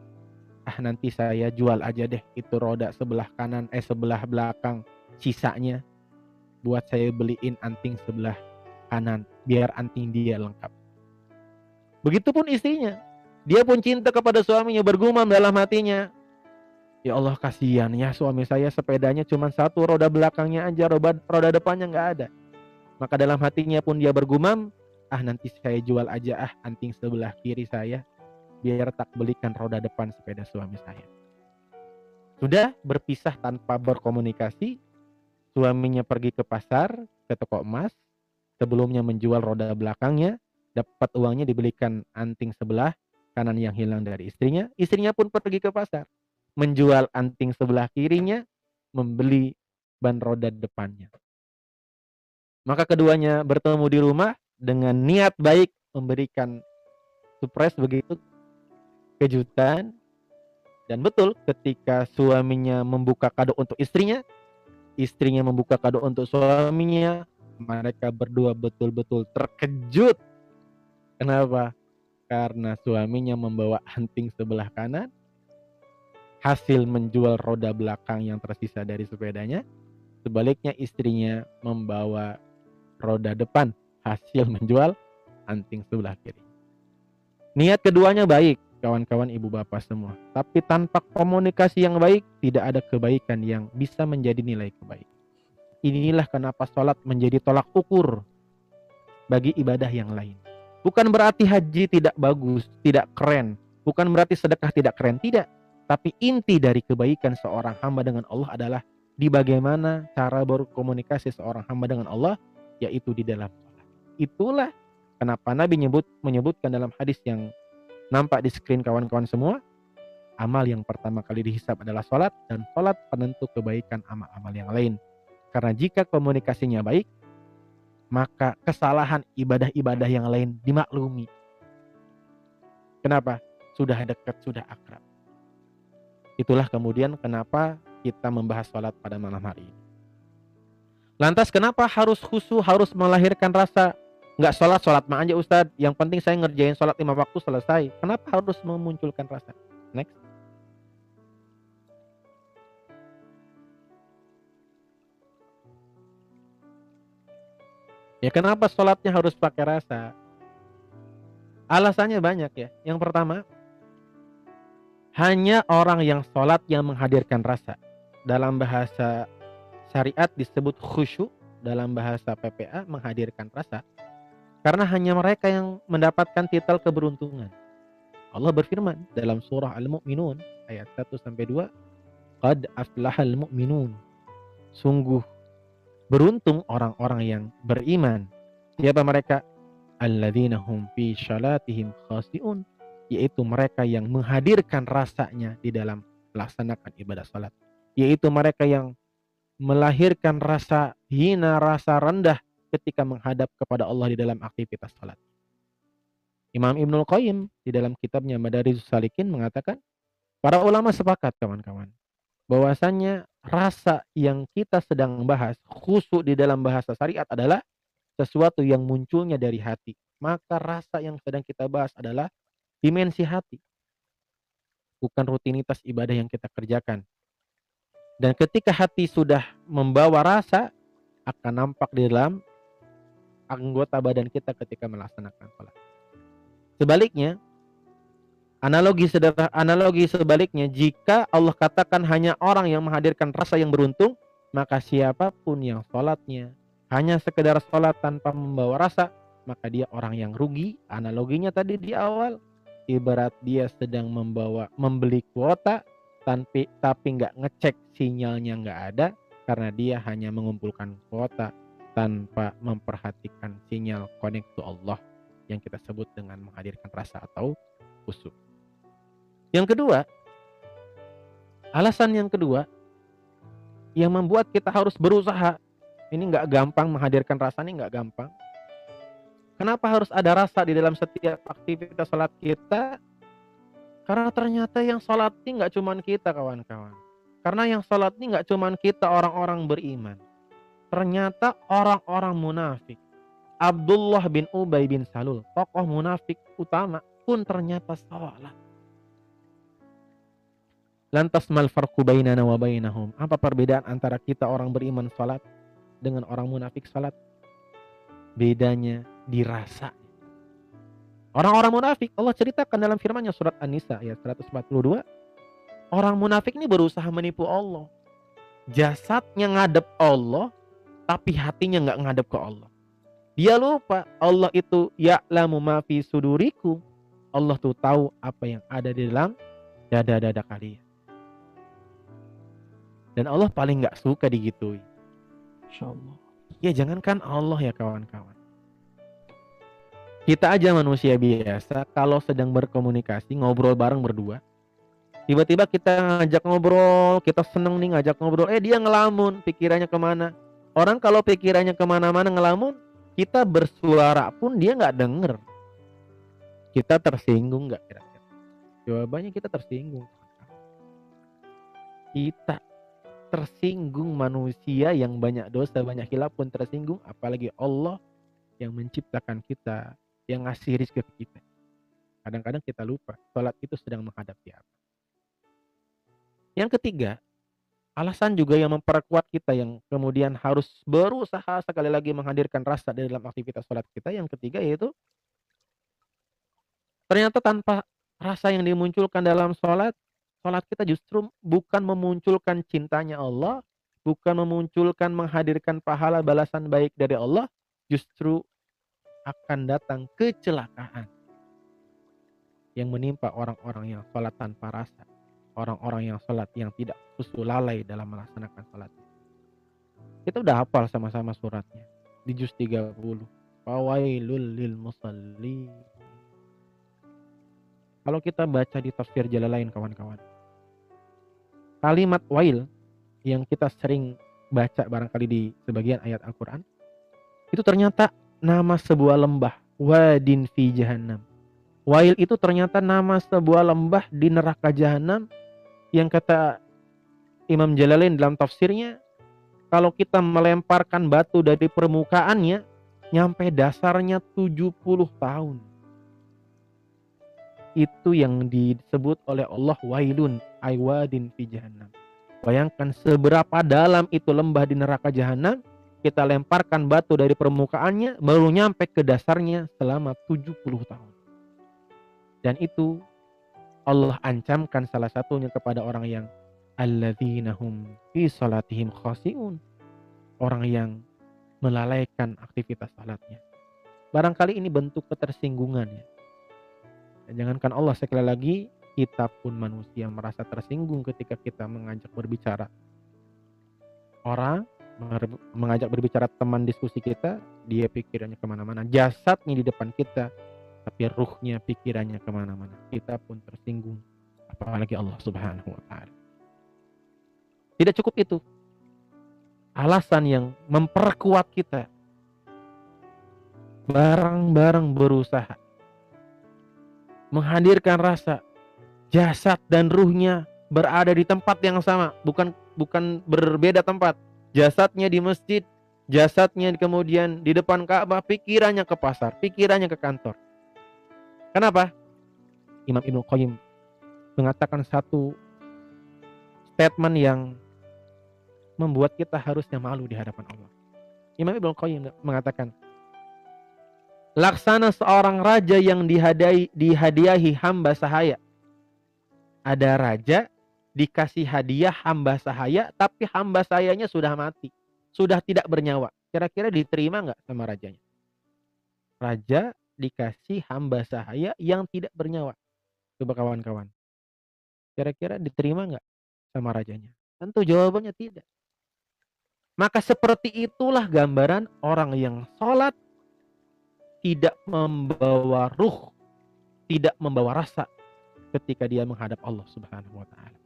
Ah nanti saya jual aja deh itu roda sebelah kanan eh sebelah belakang sisanya buat saya beliin anting sebelah kanan biar anting dia lengkap. Begitupun istrinya. Dia pun cinta kepada suaminya bergumam dalam hatinya. Ya Allah kasihan ya suami saya sepedanya cuma satu roda belakangnya aja roda, roda depannya nggak ada. Maka dalam hatinya pun dia bergumam ah nanti saya jual aja ah anting sebelah kiri saya biar tak belikan roda depan sepeda suami saya. Sudah berpisah tanpa berkomunikasi, suaminya pergi ke pasar, ke toko emas, sebelumnya menjual roda belakangnya, dapat uangnya dibelikan anting sebelah kanan yang hilang dari istrinya. Istrinya pun pergi ke pasar, menjual anting sebelah kirinya, membeli ban roda depannya. Maka keduanya bertemu di rumah dengan niat baik memberikan surprise begitu kejutan dan betul ketika suaminya membuka kado untuk istrinya, istrinya membuka kado untuk suaminya, mereka berdua betul-betul terkejut. Kenapa? Karena suaminya membawa anting sebelah kanan, hasil menjual roda belakang yang tersisa dari sepedanya. Sebaliknya istrinya membawa roda depan, hasil [LAUGHS] menjual anting sebelah kiri. Niat keduanya baik, kawan-kawan ibu bapak semua. Tapi tanpa komunikasi yang baik, tidak ada kebaikan yang bisa menjadi nilai kebaikan. Inilah kenapa sholat menjadi tolak ukur bagi ibadah yang lain. Bukan berarti haji tidak bagus, tidak keren. Bukan berarti sedekah tidak keren, tidak. Tapi inti dari kebaikan seorang hamba dengan Allah adalah di bagaimana cara berkomunikasi seorang hamba dengan Allah, yaitu di dalam sholat. Itulah kenapa Nabi menyebut menyebutkan dalam hadis yang nampak di screen kawan-kawan semua, amal yang pertama kali dihisap adalah sholat dan sholat penentu kebaikan amal-amal yang lain. Karena jika komunikasinya baik, maka kesalahan ibadah-ibadah yang lain dimaklumi. Kenapa? Sudah dekat, sudah akrab. Itulah kemudian kenapa kita membahas sholat pada malam hari ini. Lantas kenapa harus khusu, harus melahirkan rasa nggak sholat sholat mah aja Ustadz? Yang penting saya ngerjain sholat lima waktu selesai. Kenapa harus memunculkan rasa? Next. Ya kenapa sholatnya harus pakai rasa? Alasannya banyak ya. Yang pertama hanya orang yang sholat yang menghadirkan rasa. Dalam bahasa syariat disebut khusyuk dalam bahasa PPA menghadirkan rasa karena hanya mereka yang mendapatkan titel keberuntungan. Allah berfirman dalam surah Al-Mu'minun ayat 1 sampai 2, "Qad aflahal mu'minun." Sungguh beruntung orang-orang yang beriman. Siapa mereka? Alladzina hum fi shalatihim khasiun, yaitu mereka yang menghadirkan rasanya di dalam melaksanakan ibadah salat. Yaitu mereka yang melahirkan rasa hina, rasa rendah ketika menghadap kepada Allah di dalam aktivitas salat. Imam Ibnul Qayyim di dalam kitabnya Madarijus Salikin mengatakan, para ulama sepakat kawan-kawan, bahwasannya rasa yang kita sedang bahas khusus di dalam bahasa syariat adalah sesuatu yang munculnya dari hati. Maka rasa yang sedang kita bahas adalah dimensi hati. Bukan rutinitas ibadah yang kita kerjakan. Dan ketika hati sudah membawa rasa, akan nampak di dalam anggota badan kita ketika melaksanakan sholat. Sebaliknya, analogi sederhana, analogi sebaliknya, jika Allah katakan hanya orang yang menghadirkan rasa yang beruntung, maka siapa pun yang sholatnya hanya sekedar sholat tanpa membawa rasa, maka dia orang yang rugi. Analoginya tadi di awal, ibarat dia sedang membawa membeli kuota, tapi tapi nggak ngecek sinyalnya nggak ada karena dia hanya mengumpulkan kuota tanpa memperhatikan sinyal connect to Allah yang kita sebut dengan menghadirkan rasa atau khusyuk. Yang kedua, alasan yang kedua yang membuat kita harus berusaha ini nggak gampang menghadirkan rasa ini nggak gampang. Kenapa harus ada rasa di dalam setiap aktivitas sholat kita? Karena ternyata yang sholat ini nggak cuman kita kawan-kawan. Karena yang sholat ini nggak cuman kita orang-orang beriman ternyata orang-orang munafik. Abdullah bin Ubay bin Salul, tokoh munafik utama pun ternyata salah. Lantas mal farqu bainana wa bainahum? Apa perbedaan antara kita orang beriman salat dengan orang munafik salat? Bedanya dirasa. Orang-orang munafik Allah ceritakan dalam firman-Nya surat An-Nisa ayat 142. Orang munafik ini berusaha menipu Allah. Jasadnya ngadep Allah, tapi hatinya nggak ngadep ke Allah. Dia lupa Allah itu ya'lamu ma fi sudurikum. Allah tuh tahu apa yang ada di dalam dada-dada kalian. Dan Allah paling nggak suka digitui. Insya Allah. Ya jangankan Allah ya kawan-kawan. Kita aja manusia biasa kalau sedang berkomunikasi ngobrol bareng berdua. Tiba-tiba kita ngajak ngobrol, kita seneng nih ngajak ngobrol. Eh dia ngelamun, pikirannya ke mana? Orang kalau pikirannya ke mana-mana ngelamun, kita bersuara pun dia nggak denger. Kita tersinggung nggak kira-kira? Jawabannya kita tersinggung. Kita tersinggung manusia yang banyak dosa, banyak hilaf pun tersinggung, apalagi Allah yang menciptakan kita, yang ngasih rizki ke kita. Kadang-kadang kita lupa, sholat itu sedang menghadapi apa. Yang ketiga, alasan juga yang memperkuat kita yang kemudian harus berusaha sekali lagi menghadirkan rasa di dalam aktivitas sholat kita. Yang ketiga yaitu ternyata tanpa rasa yang dimunculkan dalam sholat, sholat kita justru bukan memunculkan cintanya Allah, bukan memunculkan menghadirkan pahala balasan baik dari Allah, justru akan datang kecelakaan yang menimpa orang-orang yang sholat tanpa rasa. Orang-orang yang sholat yang tidak khusus lalai dalam melaksanakan sholat. Kita udah hafal sama-sama suratnya. Di juz 30. Fawailul lil musalli. Kalau kita baca di tafsir lain kawan-kawan. Kalimat wail yang kita sering baca barangkali di sebagian ayat Al-Quran. Itu ternyata nama sebuah lembah wadin fi jahannam. Wail itu ternyata nama sebuah lembah di neraka jahanam yang kata Imam Jalalain dalam tafsirnya kalau kita melemparkan batu dari permukaannya nyampe dasarnya 70 tahun. Itu yang disebut oleh Allah wailun aywadin fi jahannam. Bayangkan seberapa dalam itu lembah di neraka jahanam kita lemparkan batu dari permukaannya baru nyampe ke dasarnya selama 70 tahun. Dan itu Allah ancamkan salah satunya kepada orang yang alladzinahum fi salatihim khasiun. Orang yang melalaikan aktivitas salatnya. Barangkali ini bentuk ketersinggungan ya. Dan jangankan Allah sekali lagi kita pun manusia merasa tersinggung ketika kita mengajak berbicara. Orang mengajak berbicara teman diskusi kita, dia pikirannya ke mana-mana. Jasadnya di depan kita, tapi ruhnya pikirannya ke mana-mana. Kita pun tersinggung. Apalagi Allah subhanahu wa ta'ala. Tidak cukup itu. Alasan yang memperkuat kita. Barang-barang berusaha. Menghadirkan rasa jasad dan ruhnya berada di tempat yang sama, bukan bukan berbeda tempat jasadnya di masjid, jasadnya kemudian di depan Ka'bah, pikirannya ke pasar, pikirannya ke kantor. Kenapa? Imam Ibnu Qayyim mengatakan satu statement yang membuat kita harusnya malu di hadapan Allah. Imam Ibnu Qayyim mengatakan, Laksana seorang raja yang dihadiahi hamba sahaya. Ada raja dikasih hadiah hamba sahaya, tapi hamba sayanya sudah mati, sudah tidak bernyawa. Kira-kira diterima nggak sama rajanya? Raja dikasih hamba sahaya yang tidak bernyawa. Coba kawan-kawan. Kira-kira diterima nggak sama rajanya? Tentu jawabannya tidak. Maka seperti itulah gambaran orang yang sholat tidak membawa ruh, tidak membawa rasa ketika dia menghadap Allah Subhanahu wa taala.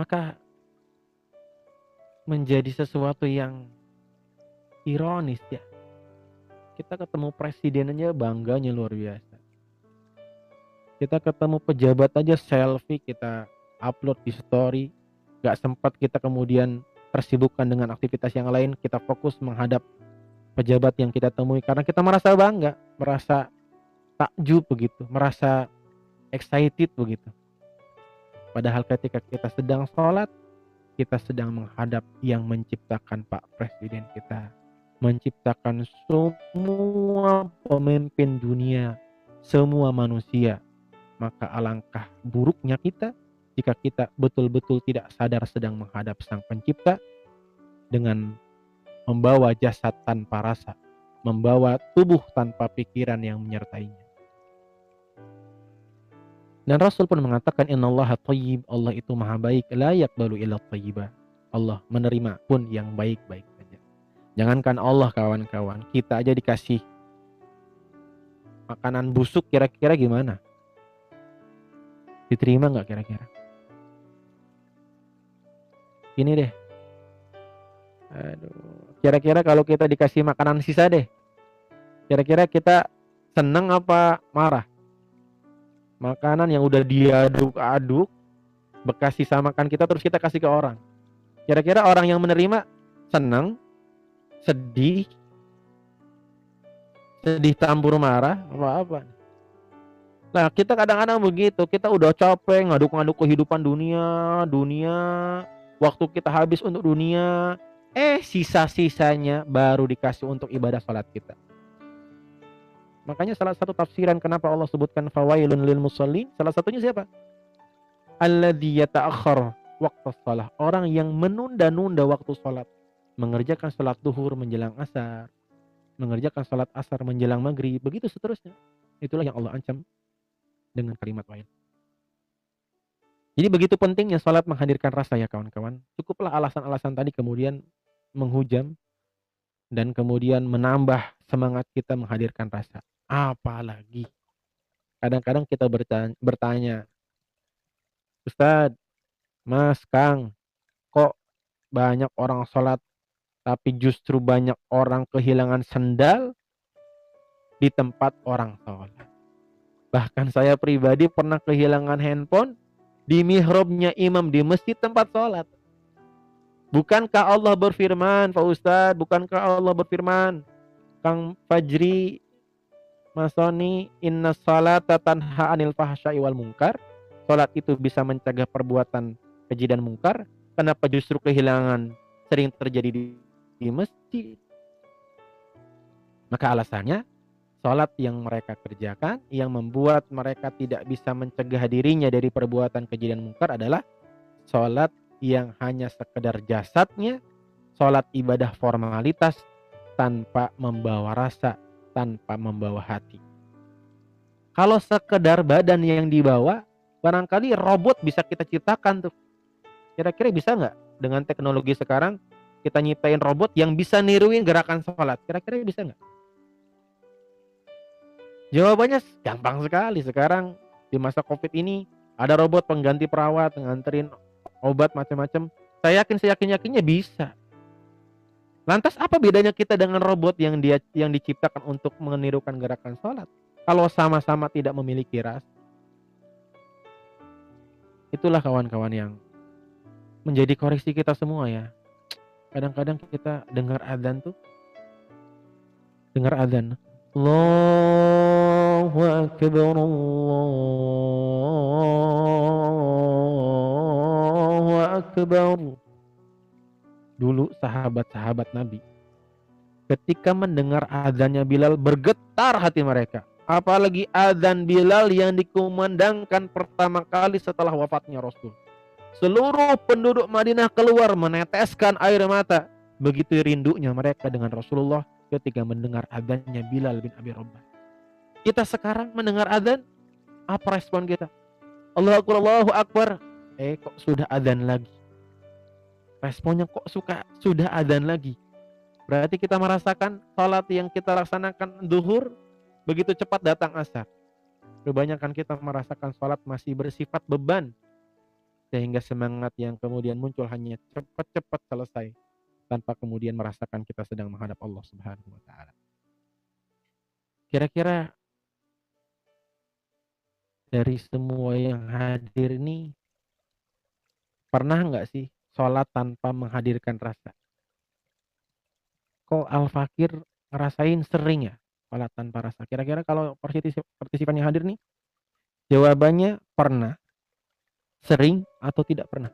Maka menjadi sesuatu yang ironis ya. Kita ketemu presiden aja bangganya luar biasa. Kita ketemu pejabat aja selfie kita upload di story. Gak sempat kita kemudian tersibukkan dengan aktivitas yang lain. Kita fokus menghadap pejabat yang kita temui karena kita merasa bangga, merasa takjub begitu, merasa excited begitu. Padahal ketika kita sedang sholat, kita sedang menghadap yang menciptakan Pak Presiden kita. Menciptakan semua pemimpin dunia, semua manusia. Maka alangkah buruknya kita jika kita betul-betul tidak sadar sedang menghadap sang pencipta dengan membawa jasad tanpa rasa, membawa tubuh tanpa pikiran yang menyertainya. Dan Rasul pun mengatakan innallaha thayyib, Allah itu maha baik, la yaqbalu illa thayyiba. Allah menerima pun yang baik-baik saja. Jangankan Allah kawan-kawan, kita aja dikasih makanan busuk kira-kira gimana? Diterima nggak kira-kira? Ini deh. Aduh. Kira-kira kalau kita dikasih makanan sisa deh. Kira-kira kita seneng apa marah? Makanan yang udah diaduk-aduk bekas sisa makan kita terus kita kasih ke orang. Kira-kira orang yang menerima senang, sedih, sedih campur marah apa apa nah kita kadang-kadang begitu kita udah capek ngaduk-ngaduk kehidupan dunia dunia waktu kita habis untuk dunia eh sisa-sisanya baru dikasih untuk ibadah salat kita makanya salah satu tafsiran kenapa Allah sebutkan fawailun lil musallin salah satunya siapa alladzi yata'akhkhar waktu salat orang yang menunda-nunda waktu salat mengerjakan salat duhur menjelang asar mengerjakan sholat asar menjelang maghrib, begitu seterusnya. Itulah yang Allah ancam dengan kalimat lain. Jadi begitu pentingnya sholat menghadirkan rasa ya kawan-kawan. Cukuplah alasan-alasan tadi kemudian menghujam dan kemudian menambah semangat kita menghadirkan rasa. Apalagi kadang-kadang kita bertanya, bertanya Ustadz, Mas, Kang, kok banyak orang sholat tapi justru banyak orang kehilangan sendal di tempat orang sholat. Bahkan saya pribadi pernah kehilangan handphone di mihrabnya imam di masjid tempat sholat. Bukankah Allah berfirman, Pak Ustadz, bukankah Allah berfirman, Kang Fajri, Masoni, inna salata tanha anil fahsyai wal mungkar. Salat itu bisa mencegah perbuatan keji dan mungkar. Kenapa justru kehilangan sering terjadi di di masjid. Maka alasannya sholat yang mereka kerjakan yang membuat mereka tidak bisa mencegah dirinya dari perbuatan keji dan mungkar adalah sholat yang hanya sekedar jasadnya, sholat ibadah formalitas tanpa membawa rasa, tanpa membawa hati. Kalau sekedar badan yang dibawa, barangkali robot bisa kita ciptakan tuh. Kira-kira bisa nggak dengan teknologi sekarang kita nyiptain robot yang bisa niruin gerakan sholat. Kira-kira bisa nggak? Jawabannya gampang sekali. Sekarang di masa COVID ini ada robot pengganti perawat, nganterin obat macam-macam. Saya yakin, saya yakin yakinnya bisa. Lantas apa bedanya kita dengan robot yang dia yang diciptakan untuk menirukan gerakan sholat? Kalau sama-sama tidak memiliki ras, itulah kawan-kawan yang menjadi koreksi kita semua ya kadang-kadang kita dengar adzan tuh dengar adzan Allahu akbar Allahu dulu sahabat-sahabat Nabi ketika mendengar adzannya Bilal bergetar hati mereka apalagi adzan Bilal yang dikumandangkan pertama kali setelah wafatnya Rasul Seluruh penduduk Madinah keluar meneteskan air mata. Begitu rindunya mereka dengan Rasulullah ketika mendengar adanya Bilal bin Abi Rabah. Kita sekarang mendengar adzan, apa respon kita? Allahu Akbar, Allahu Akbar. Eh kok sudah adzan lagi? Responnya kok suka sudah adzan lagi? Berarti kita merasakan salat yang kita laksanakan duhur begitu cepat datang asar. Kebanyakan kita merasakan salat masih bersifat beban sehingga semangat yang kemudian muncul hanya cepat-cepat selesai tanpa kemudian merasakan kita sedang menghadap Allah Subhanahu wa taala. Kira-kira dari semua yang hadir ini pernah nggak sih sholat tanpa menghadirkan rasa? Kok Al-Fakir ngerasain sering ya sholat tanpa rasa? Kira-kira kalau partisipan yang hadir nih, jawabannya pernah. Sering atau tidak pernah?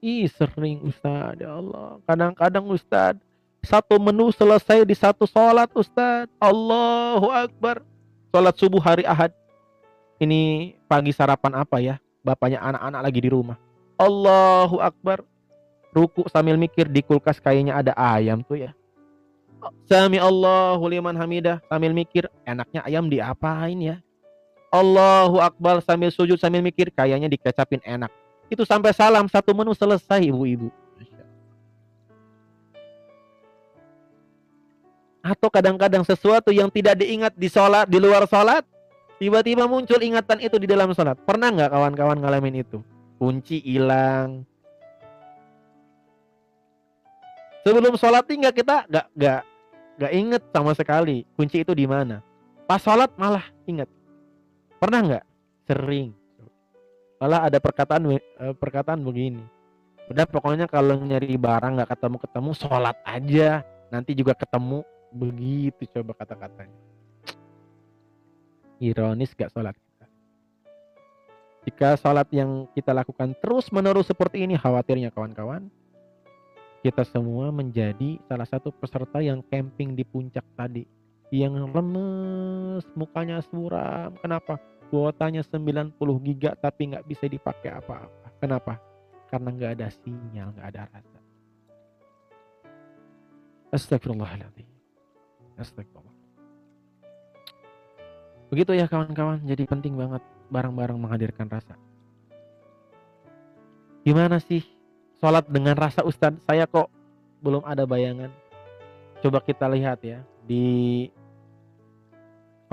Ih sering Ustaz ya Allah. Kadang-kadang Ustaz Satu menu selesai di satu sholat Ustaz Allahu Akbar. Sholat subuh hari Ahad. Ini pagi sarapan apa ya? Bapaknya anak-anak lagi di rumah Allahu Akbar ruku sambil mikir di kulkas kayaknya ada ayam tuh ya. Sami Allahu liman hamidah sambil mikir enaknya ayam diapain ya. Allahu Akbar sambil sujud sambil mikir kayaknya dikecapin enak. Itu sampai salam satu menu selesai ibu-ibu. Atau kadang-kadang sesuatu yang tidak diingat di sholat, di luar sholat, tiba-tiba muncul ingatan itu di dalam sholat. Pernah nggak kawan-kawan ngalamin itu? Kunci hilang. Sebelum sholat nggak kita nggak nggak nggak inget sama sekali kunci itu di mana. Pas sholat malah inget. Pernah nggak? Sering. Malah ada perkataan eh, perkataan begini. Udah pokoknya kalau nyari barang nggak ketemu ketemu sholat aja. Nanti juga ketemu Begitu coba kata-katanya. Ironis gak sholat. Jika sholat yang kita lakukan terus menerus seperti ini, khawatirnya kawan-kawan, kita semua menjadi salah satu peserta yang camping di puncak tadi. Yang lemes, mukanya suram. Kenapa? Kuotanya 90 giga tapi nggak bisa dipakai apa-apa. Kenapa? Karena nggak ada sinyal, nggak ada rasa. Astagfirullahaladzim. Astagfirullah. Begitu ya kawan-kawan, jadi penting banget barang-barang menghadirkan rasa. Gimana sih sholat dengan rasa Ustadz? Saya kok belum ada bayangan. Coba kita lihat ya di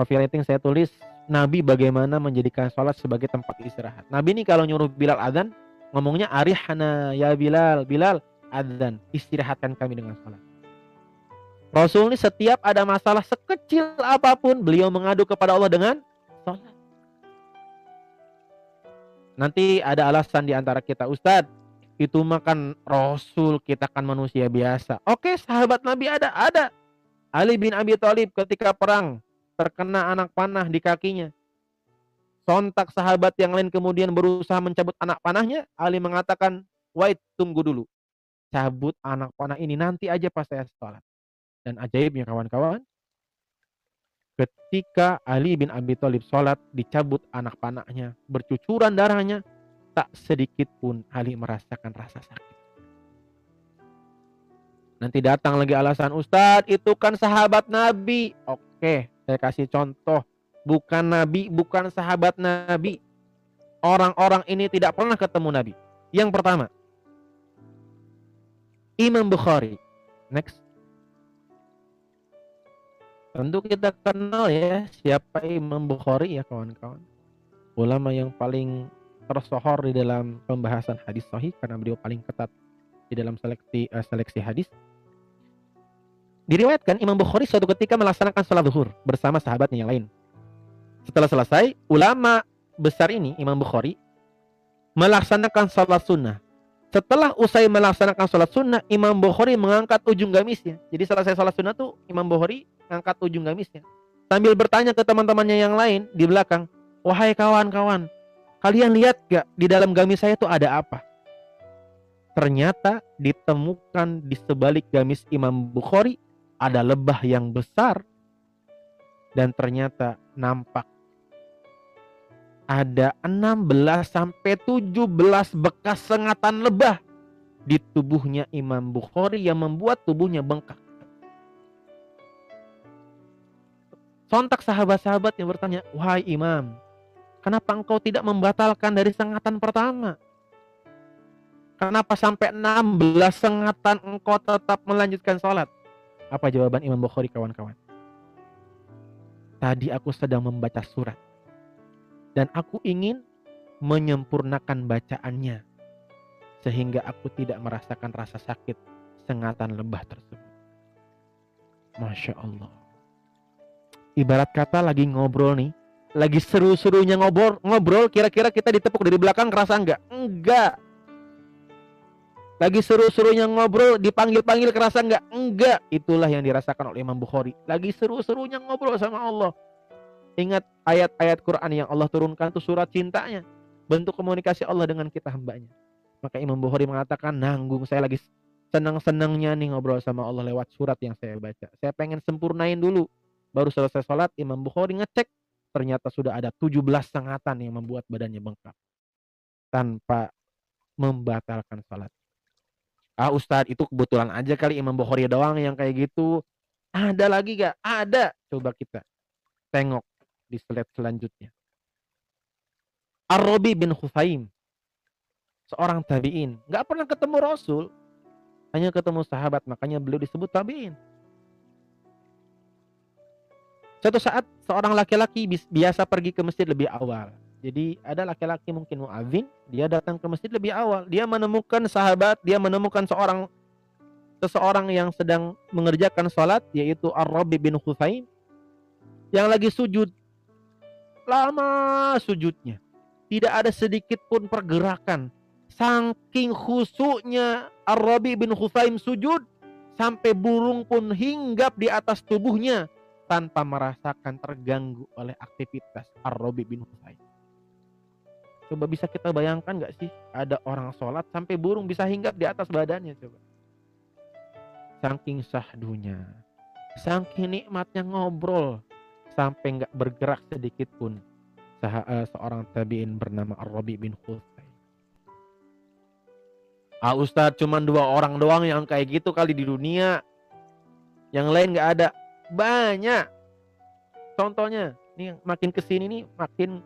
coffee rating saya tulis Nabi bagaimana menjadikan sholat sebagai tempat istirahat. Nabi ini kalau nyuruh Bilal adzan ngomongnya arihana ya Bilal, Bilal adzan istirahatkan kami dengan sholat. Rasul ini setiap ada masalah sekecil apa pun beliau mengadu kepada Allah dengan Nanti ada alasan di antara kita, Ustadz, itu makan Rasul, kita kan manusia biasa. Oke, sahabat Nabi ada, ada. Ali bin Abi Thalib ketika perang terkena anak panah di kakinya. Sontak sahabat yang lain kemudian berusaha mencabut anak panahnya. Ali mengatakan, wait tunggu dulu. Cabut anak panah ini nanti aja pas saya sholat. Dan ajaibnya kawan-kawan, ketika Ali bin Abi Thalib sholat dicabut anak panahnya, bercucuran darahnya, tak sedikit pun Ali merasakan rasa sakit. Nanti datang lagi alasan Ustadz itu kan sahabat Nabi. Oke, saya kasih contoh. Bukan Nabi, bukan sahabat Nabi. Orang-orang ini tidak pernah ketemu Nabi. Yang pertama, Imam Bukhari. Next. Tentu kita kenal ya siapa Imam Bukhari ya kawan-kawan. Ulama yang paling tersohor di dalam pembahasan hadis sahih karena beliau paling ketat di dalam seleksi uh, seleksi hadis. Diriwayatkan Imam Bukhari suatu ketika melaksanakan sholat zuhur bersama sahabatnya yang lain. Setelah selesai, ulama besar ini Imam Bukhari melaksanakan sholat sunnah. Setelah usai melaksanakan sholat sunnah, Imam Bukhari mengangkat ujung gamisnya. Jadi selesai sholat sunnah tuh Imam Bukhari angkat ujung gamisnya. Sambil bertanya ke teman-temannya yang lain di belakang, wahai kawan-kawan, kalian lihat gak di dalam gamis saya itu ada apa? Ternyata ditemukan di sebalik gamis Imam Bukhari ada lebah yang besar dan ternyata nampak ada 16 sampai 17 bekas sengatan lebah di tubuhnya Imam Bukhari yang membuat tubuhnya bengkak. Sontak sahabat-sahabat yang bertanya, "Wahai Imam, kenapa engkau tidak membatalkan dari sengatan pertama? Kenapa sampai 16 sengatan engkau tetap melanjutkan sholat?" Apa jawaban Imam Bukhari kawan-kawan? Tadi aku sedang membaca surat. Dan aku ingin menyempurnakan bacaannya. Sehingga aku tidak merasakan rasa sakit sengatan lebah tersebut. Masya Allah ibarat kata lagi ngobrol nih, lagi seru-serunya ngobrol, ngobrol kira-kira kita ditepuk dari belakang kerasa enggak? Enggak. Lagi seru-serunya ngobrol, dipanggil-panggil kerasa enggak? Enggak. Itulah yang dirasakan oleh Imam Bukhari. Lagi seru-serunya ngobrol sama Allah. Ingat ayat-ayat Quran yang Allah turunkan itu surat cintanya. Bentuk komunikasi Allah dengan kita hambanya. Maka Imam Bukhari mengatakan, nanggung saya lagi senang-senangnya nih ngobrol sama Allah lewat surat yang saya baca. Saya pengen sempurnain dulu Baru selesai sholat, Imam Bukhari ngecek, ternyata sudah ada 17 sengatan yang membuat badannya bengkak. Tanpa membatalkan sholat. Ah Ustadz itu kebetulan aja kali Imam Bukhari doang yang kayak gitu. Ada lagi gak? Ada. Coba kita tengok di slide selanjutnya. Ar-Rabi bin Khufaim. Seorang tabi'in. Gak pernah ketemu Rasul. Hanya ketemu sahabat. Makanya beliau disebut tabi'in. Suatu saat seorang laki-laki biasa pergi ke masjid lebih awal. Jadi ada laki-laki mungkin muadzin, dia datang ke masjid lebih awal. Dia menemukan sahabat, dia menemukan seorang seseorang yang sedang mengerjakan sholat yaitu Ar-Rabi bin Khusaim yang lagi sujud. Lama sujudnya. Tidak ada sedikit pun pergerakan. Saking khusuknya Ar-Rabi bin Khusaim sujud sampai burung pun hinggap di atas tubuhnya tanpa merasakan terganggu oleh aktivitas Ar-Rabi bin Khusaim. Coba bisa kita bayangkan nggak sih ada orang sholat sampai burung bisa hinggap di atas badannya coba. Saking sahdunya, saking nikmatnya ngobrol sampai nggak bergerak sedikit pun uh, seorang tabiin bernama Ar-Rabi bin Khusay. Ah Ustadz cuma dua orang doang yang kayak gitu kali di dunia. Yang lain nggak ada. Banyak. Contohnya, nih makin ke sini nih makin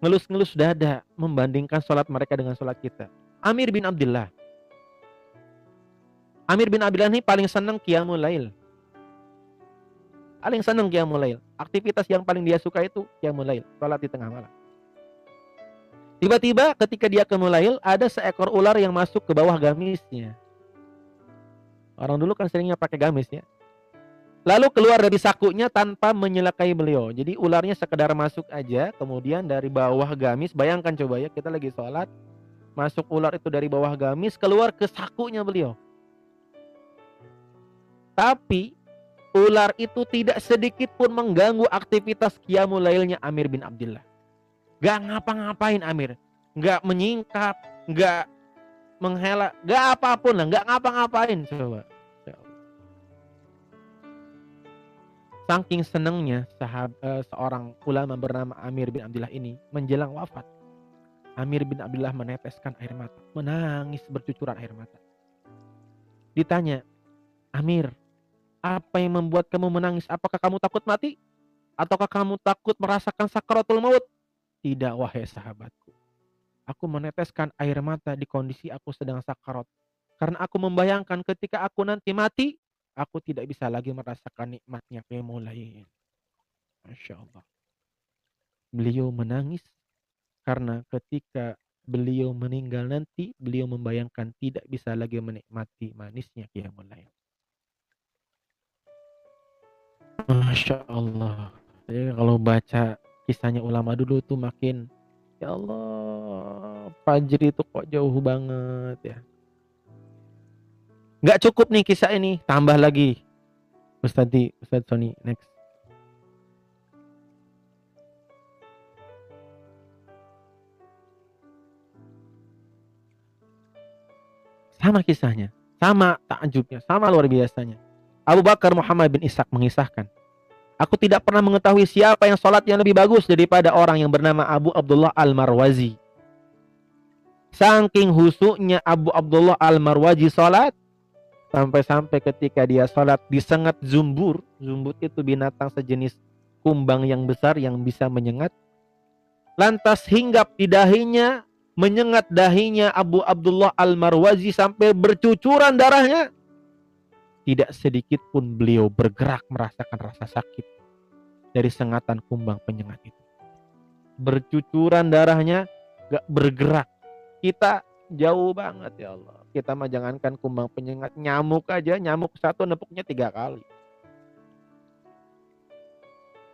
ngelus-ngelus dada membandingkan sholat mereka dengan sholat kita. Amir bin Abdullah. Amir bin Abdullah ini paling senang qiyamul lail. Paling senang qiyamul lail. Aktivitas yang paling dia suka itu qiyamul lail, sholat di tengah malam. Tiba-tiba ketika dia ke mulail ada seekor ular yang masuk ke bawah gamisnya. Orang dulu kan seringnya pakai gamis ya. Lalu keluar dari sakunya tanpa menyelakai beliau. Jadi ularnya sekedar masuk aja, kemudian dari bawah gamis, bayangkan coba ya, kita lagi sholat, masuk ular itu dari bawah gamis, keluar ke sakunya beliau. Tapi ular itu tidak sedikit pun mengganggu aktivitas qiyamul lailnya Amir bin Abdullah. Gak ngapa-ngapain Amir, gak menyingkap, gak menghela, gak apa pun lah, gak ngapa-ngapain coba. Saking senangnya sahab, uh, seorang ulama bernama Amir bin Abdullah ini menjelang wafat. Amir bin Abdullah meneteskan air mata, menangis bercucuran air mata. Ditanya, Amir, apa yang membuat kamu menangis? Apakah kamu takut mati? Ataukah kamu takut merasakan sakaratul maut? Tidak, wahai sahabatku. Aku meneteskan air mata di kondisi aku sedang sakarat. Karena aku membayangkan ketika aku nanti mati, aku tidak bisa lagi merasakan nikmatnya mulai. Masya Allah. Beliau menangis karena ketika beliau meninggal nanti, beliau membayangkan tidak bisa lagi menikmati manisnya qiyamul lail. Masya Allah. Jadi kalau baca kisahnya ulama dulu tuh makin ya Allah, Fajri itu kok jauh banget ya. Nggak cukup nih kisah ini, tambah lagi. Ustadz Ustadz Sony, next. Sama kisahnya, sama takjubnya, sama luar biasanya. Abu Bakar Muhammad bin Ishaq mengisahkan, Aku tidak pernah mengetahui siapa yang sholat yang lebih bagus daripada orang yang bernama Abu Abdullah Al-Marwazi. Saking husuknya Abu Abdullah Al-Marwazi sholat, Sampai-sampai ketika dia sholat disengat zumbur. Zumbur itu binatang sejenis kumbang yang besar yang bisa menyengat. Lantas hinggap di dahinya, menyengat dahinya Abu Abdullah Al-Marwazi sampai bercucuran darahnya. Tidak sedikit pun beliau bergerak merasakan rasa sakit dari sengatan kumbang penyengat itu. Bercucuran darahnya, gak bergerak. Kita jauh banget ya Allah. Kita mah jangankan kumbang penyengat nyamuk aja, nyamuk satu nepuknya tiga kali.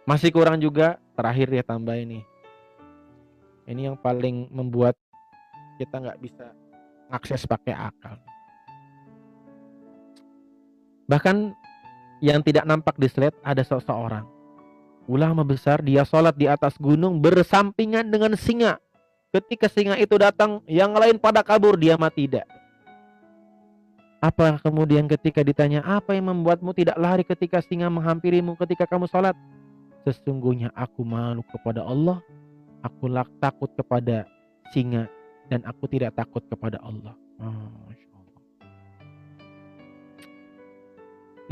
Masih kurang juga, terakhir ya tambah ini. Ini yang paling membuat kita nggak bisa akses pakai akal. Bahkan yang tidak nampak di slide ada seseorang. Ulama besar, dia sholat di atas gunung bersampingan dengan singa. Ketika singa itu datang, yang lain pada kabur, dia mati tidak. Apa kemudian ketika ditanya, apa yang membuatmu tidak lari ketika singa menghampirimu ketika kamu sholat? Sesungguhnya aku malu kepada Allah, aku takut kepada singa, dan aku tidak takut kepada Allah.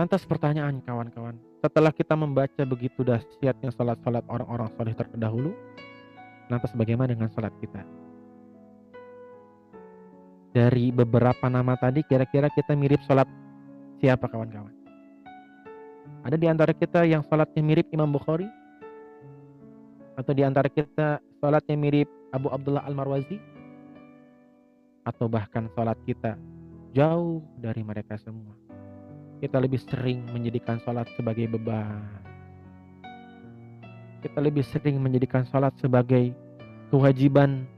Lantas pertanyaan kawan-kawan, setelah kita membaca begitu dahsyatnya sholat-sholat orang-orang soleh terdahulu, lantas bagaimana dengan salat kita? Dari beberapa nama tadi, kira-kira kita mirip salat siapa kawan-kawan? Ada di antara kita yang salatnya mirip Imam Bukhari? Atau di antara kita salatnya mirip Abu Abdullah Al-Marwazi? Atau bahkan salat kita jauh dari mereka semua? kita lebih sering menjadikan sholat sebagai beban. Kita lebih sering menjadikan sholat sebagai kewajiban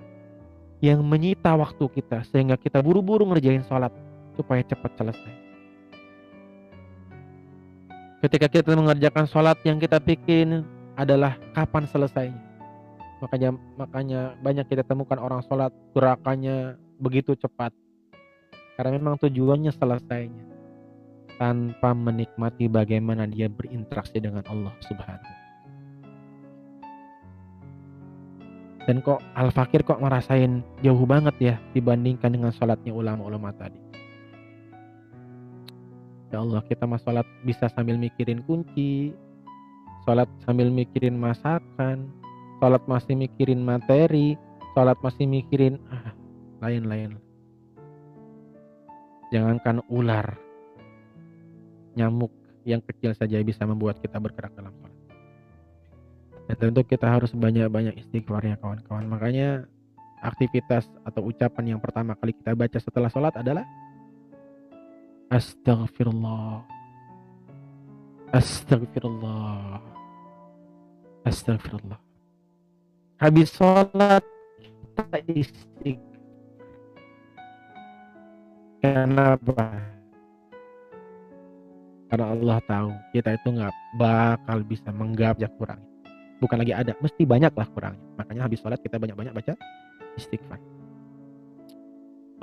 yang menyita waktu kita sehingga kita buru-buru ngerjain sholat supaya cepat selesai. Ketika kita mengerjakan sholat yang kita pikir adalah kapan selesainya. Makanya makanya banyak kita temukan orang sholat gerakannya begitu cepat. Karena memang tujuannya selesainya tanpa menikmati bagaimana dia berinteraksi dengan Allah Subhanahu Dan kok Al-Fakir kok merasain jauh banget ya dibandingkan dengan sholatnya ulama-ulama tadi. Ya Allah kita mas sholat bisa sambil mikirin kunci, sholat sambil mikirin masakan, sholat masih mikirin materi, sholat masih mikirin ah, lain-lain. Jangankan ular, nyamuk yang kecil saja bisa membuat kita bergerak dalam sholat. Dan tentu kita harus banyak-banyak istighfar ya kawan-kawan. Makanya aktivitas atau ucapan yang pertama kali kita baca setelah sholat adalah Astaghfirullah. Astaghfirullah. Astaghfirullah. Habis sholat kita istighfar. Kenapa? Karena Allah tahu kita itu nggak bakal bisa menggapnya kurang. Bukan lagi ada, mesti banyak lah kurangnya. Makanya habis sholat kita banyak-banyak baca istighfar.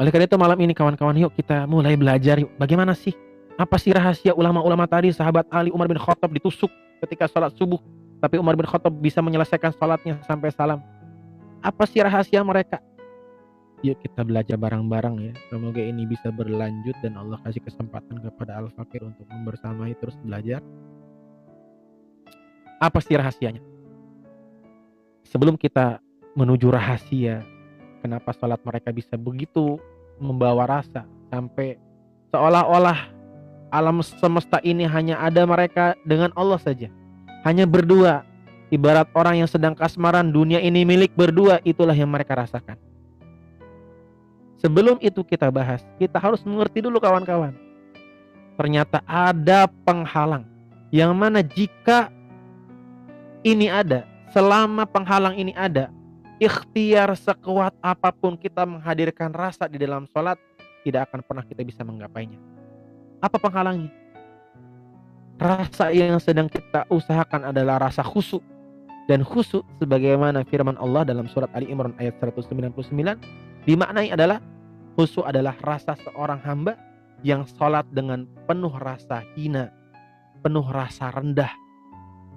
Oleh karena itu malam ini kawan-kawan yuk kita mulai belajar yuk. Bagaimana sih? Apa sih rahasia ulama-ulama tadi sahabat Ali Umar bin Khattab ditusuk ketika sholat subuh. Tapi Umar bin Khattab bisa menyelesaikan sholatnya sampai salam. Apa sih rahasia mereka? Yuk kita belajar bareng-bareng ya. Semoga ini bisa berlanjut dan Allah kasih kesempatan kepada Al-Fakir untuk membersamai terus belajar. Apa sih rahasianya? Sebelum kita menuju rahasia, kenapa sholat mereka bisa begitu membawa rasa sampai seolah-olah alam semesta ini hanya ada mereka dengan Allah saja. Hanya berdua. Ibarat orang yang sedang kasmaran, dunia ini milik berdua, itulah yang mereka rasakan. Sebelum itu kita bahas, kita harus mengerti dulu kawan-kawan. Ternyata ada penghalang. Yang mana jika ini ada, selama penghalang ini ada, ikhtiar sekuat apa pun kita menghadirkan rasa di dalam sholat, tidak akan pernah kita bisa menggapainya. Apa penghalangnya? Rasa yang sedang kita usahakan adalah rasa khusyuk. Dan khusyuk sebagaimana firman Allah dalam surat Ali Imran ayat 199 dimaknai adalah Khusyuk adalah rasa seorang hamba yang sholat dengan penuh rasa hina, penuh rasa rendah,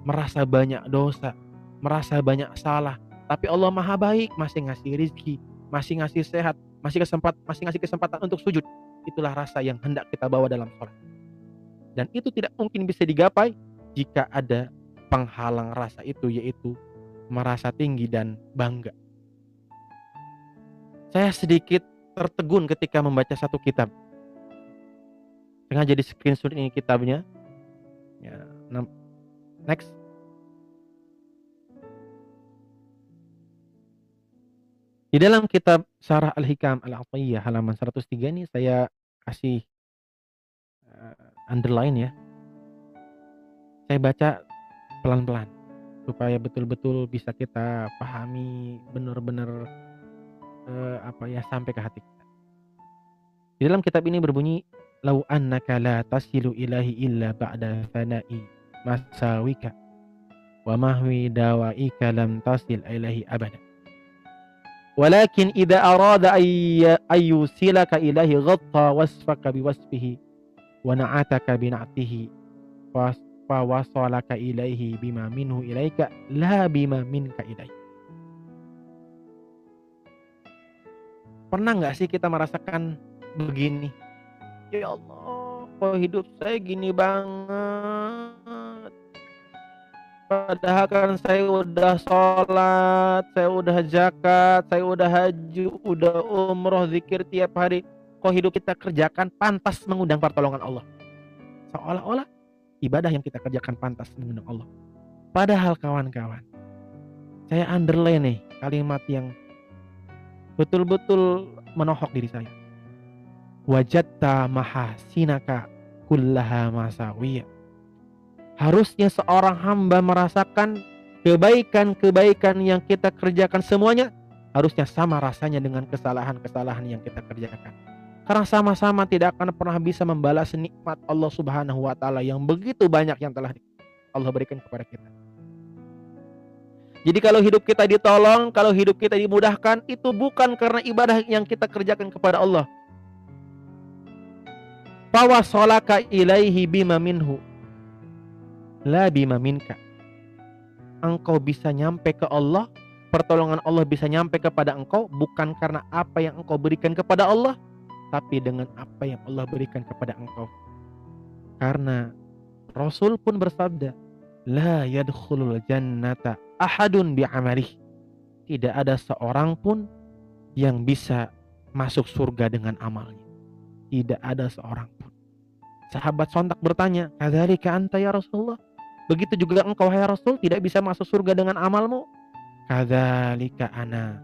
merasa banyak dosa, merasa banyak salah. Tapi Allah maha baik, masih ngasih rizki, masih ngasih sehat, masih kesempat, masih ngasih kesempatan untuk sujud. Itulah rasa yang hendak kita bawa dalam sholat. Dan itu tidak mungkin bisa digapai jika ada penghalang rasa itu yaitu merasa tinggi dan bangga. Saya sedikit tertegun ketika membaca satu kitab. Sengaja di screenshot ini kitabnya. Ya, next. Di dalam kitab Syarah Al-Hikam Al-Atiyah halaman 103 ini saya kasih uh, underline ya. Saya baca pelan-pelan supaya betul-betul bisa kita pahami benar-benar uh, apa ya sampai ke hati kita. Di dalam kitab ini berbunyi lau annaka la tasilu ilahi illa ba'da fana'i masawika wa mahwi dawaika lam tasil ilahi abada. Walakin idza arada ayyusilaka ilahi ghatta wasfaka biwasfihi wa na'ataka bina'tihi fa wasalaka ilaihi bima minhu ilaika la bima minka ilaihi. Pernah nggak sih kita merasakan begini? Ya Allah, kok hidup saya gini banget padahal kan saya udah sholat saya udah zakat saya udah haji udah umroh zikir tiap hari. Kok hidup kita kerjakan pantas mengundang pertolongan Allah? Seolah-olah ibadah yang kita kerjakan pantas mengundang Allah. Padahal kawan-kawan saya underline nih kalimat yang betul-betul menohok diri saya. Wajatta mahasinaka kullaha masawiyah. Harusnya seorang hamba merasakan kebaikan-kebaikan yang kita kerjakan semuanya harusnya sama rasanya dengan kesalahan-kesalahan yang kita kerjakan. Karena sama-sama tidak akan pernah bisa membalas nikmat Allah Subhanahu wa taala yang begitu banyak yang telah Allah berikan kepada kita. Jadi kalau hidup kita ditolong, kalau hidup kita dimudahkan, itu bukan karena ibadah yang kita kerjakan kepada Allah, fawasolaka ilaihi bima minhu la bima minka. Engkau bisa nyampe ke Allah pertolongan Allah bisa nyampe kepada engkau bukan karena apa yang engkau berikan kepada Allah tapi dengan apa yang Allah berikan kepada engkau. Karena Rasul pun bersabda la yadkhulul jannata ahadun bi'amalih. Tidak ada seorang pun yang bisa masuk surga dengan amalnya. Tidak ada seorang pun. Sahabat sontak bertanya, "Kadzalika anta ya Rasulullah?" Begitu juga engkau hai Rasul tidak bisa masuk surga dengan amalmu? Kadzalika ana.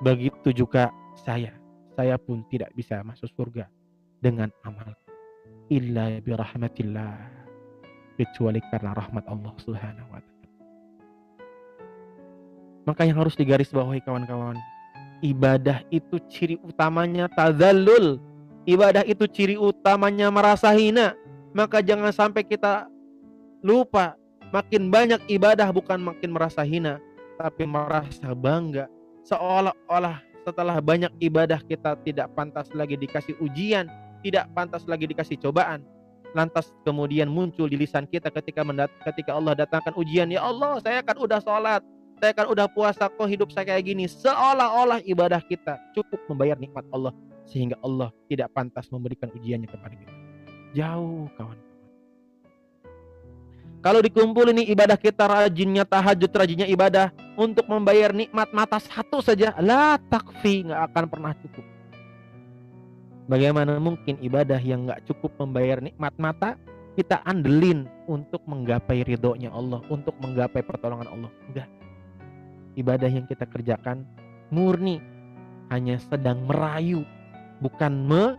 Begitu juga saya. Saya pun tidak bisa masuk surga dengan amal. Illa bi rahmatillah. Kecuali karena rahmat Allah Subhanahu wa taala. Maka yang harus digarisbawahi kawan-kawan, ibadah itu ciri utamanya tazallul Ibadah itu ciri utamanya merasa hina. Maka jangan sampai kita lupa. Makin banyak ibadah bukan makin merasa hina. Tapi merasa bangga. Seolah-olah setelah banyak ibadah kita tidak pantas lagi dikasih ujian. Tidak pantas lagi dikasih cobaan. Lantas kemudian muncul di lisan kita ketika mendat ketika Allah datangkan ujian. Ya Allah saya kan udah sholat. Saya kan udah puasa kok hidup saya kayak gini. Seolah-olah ibadah kita cukup membayar nikmat Allah sehingga Allah tidak pantas memberikan ujiannya kepada kita. Jauh kawan. Kalau dikumpul ini ibadah kita rajinnya tahajud, rajinnya ibadah untuk membayar nikmat mata satu saja, la takfi nggak akan pernah cukup. Bagaimana mungkin ibadah yang nggak cukup membayar nikmat mata kita andelin untuk menggapai ridhonya Allah, untuk menggapai pertolongan Allah? Enggak. Ibadah yang kita kerjakan murni hanya sedang merayu bukan me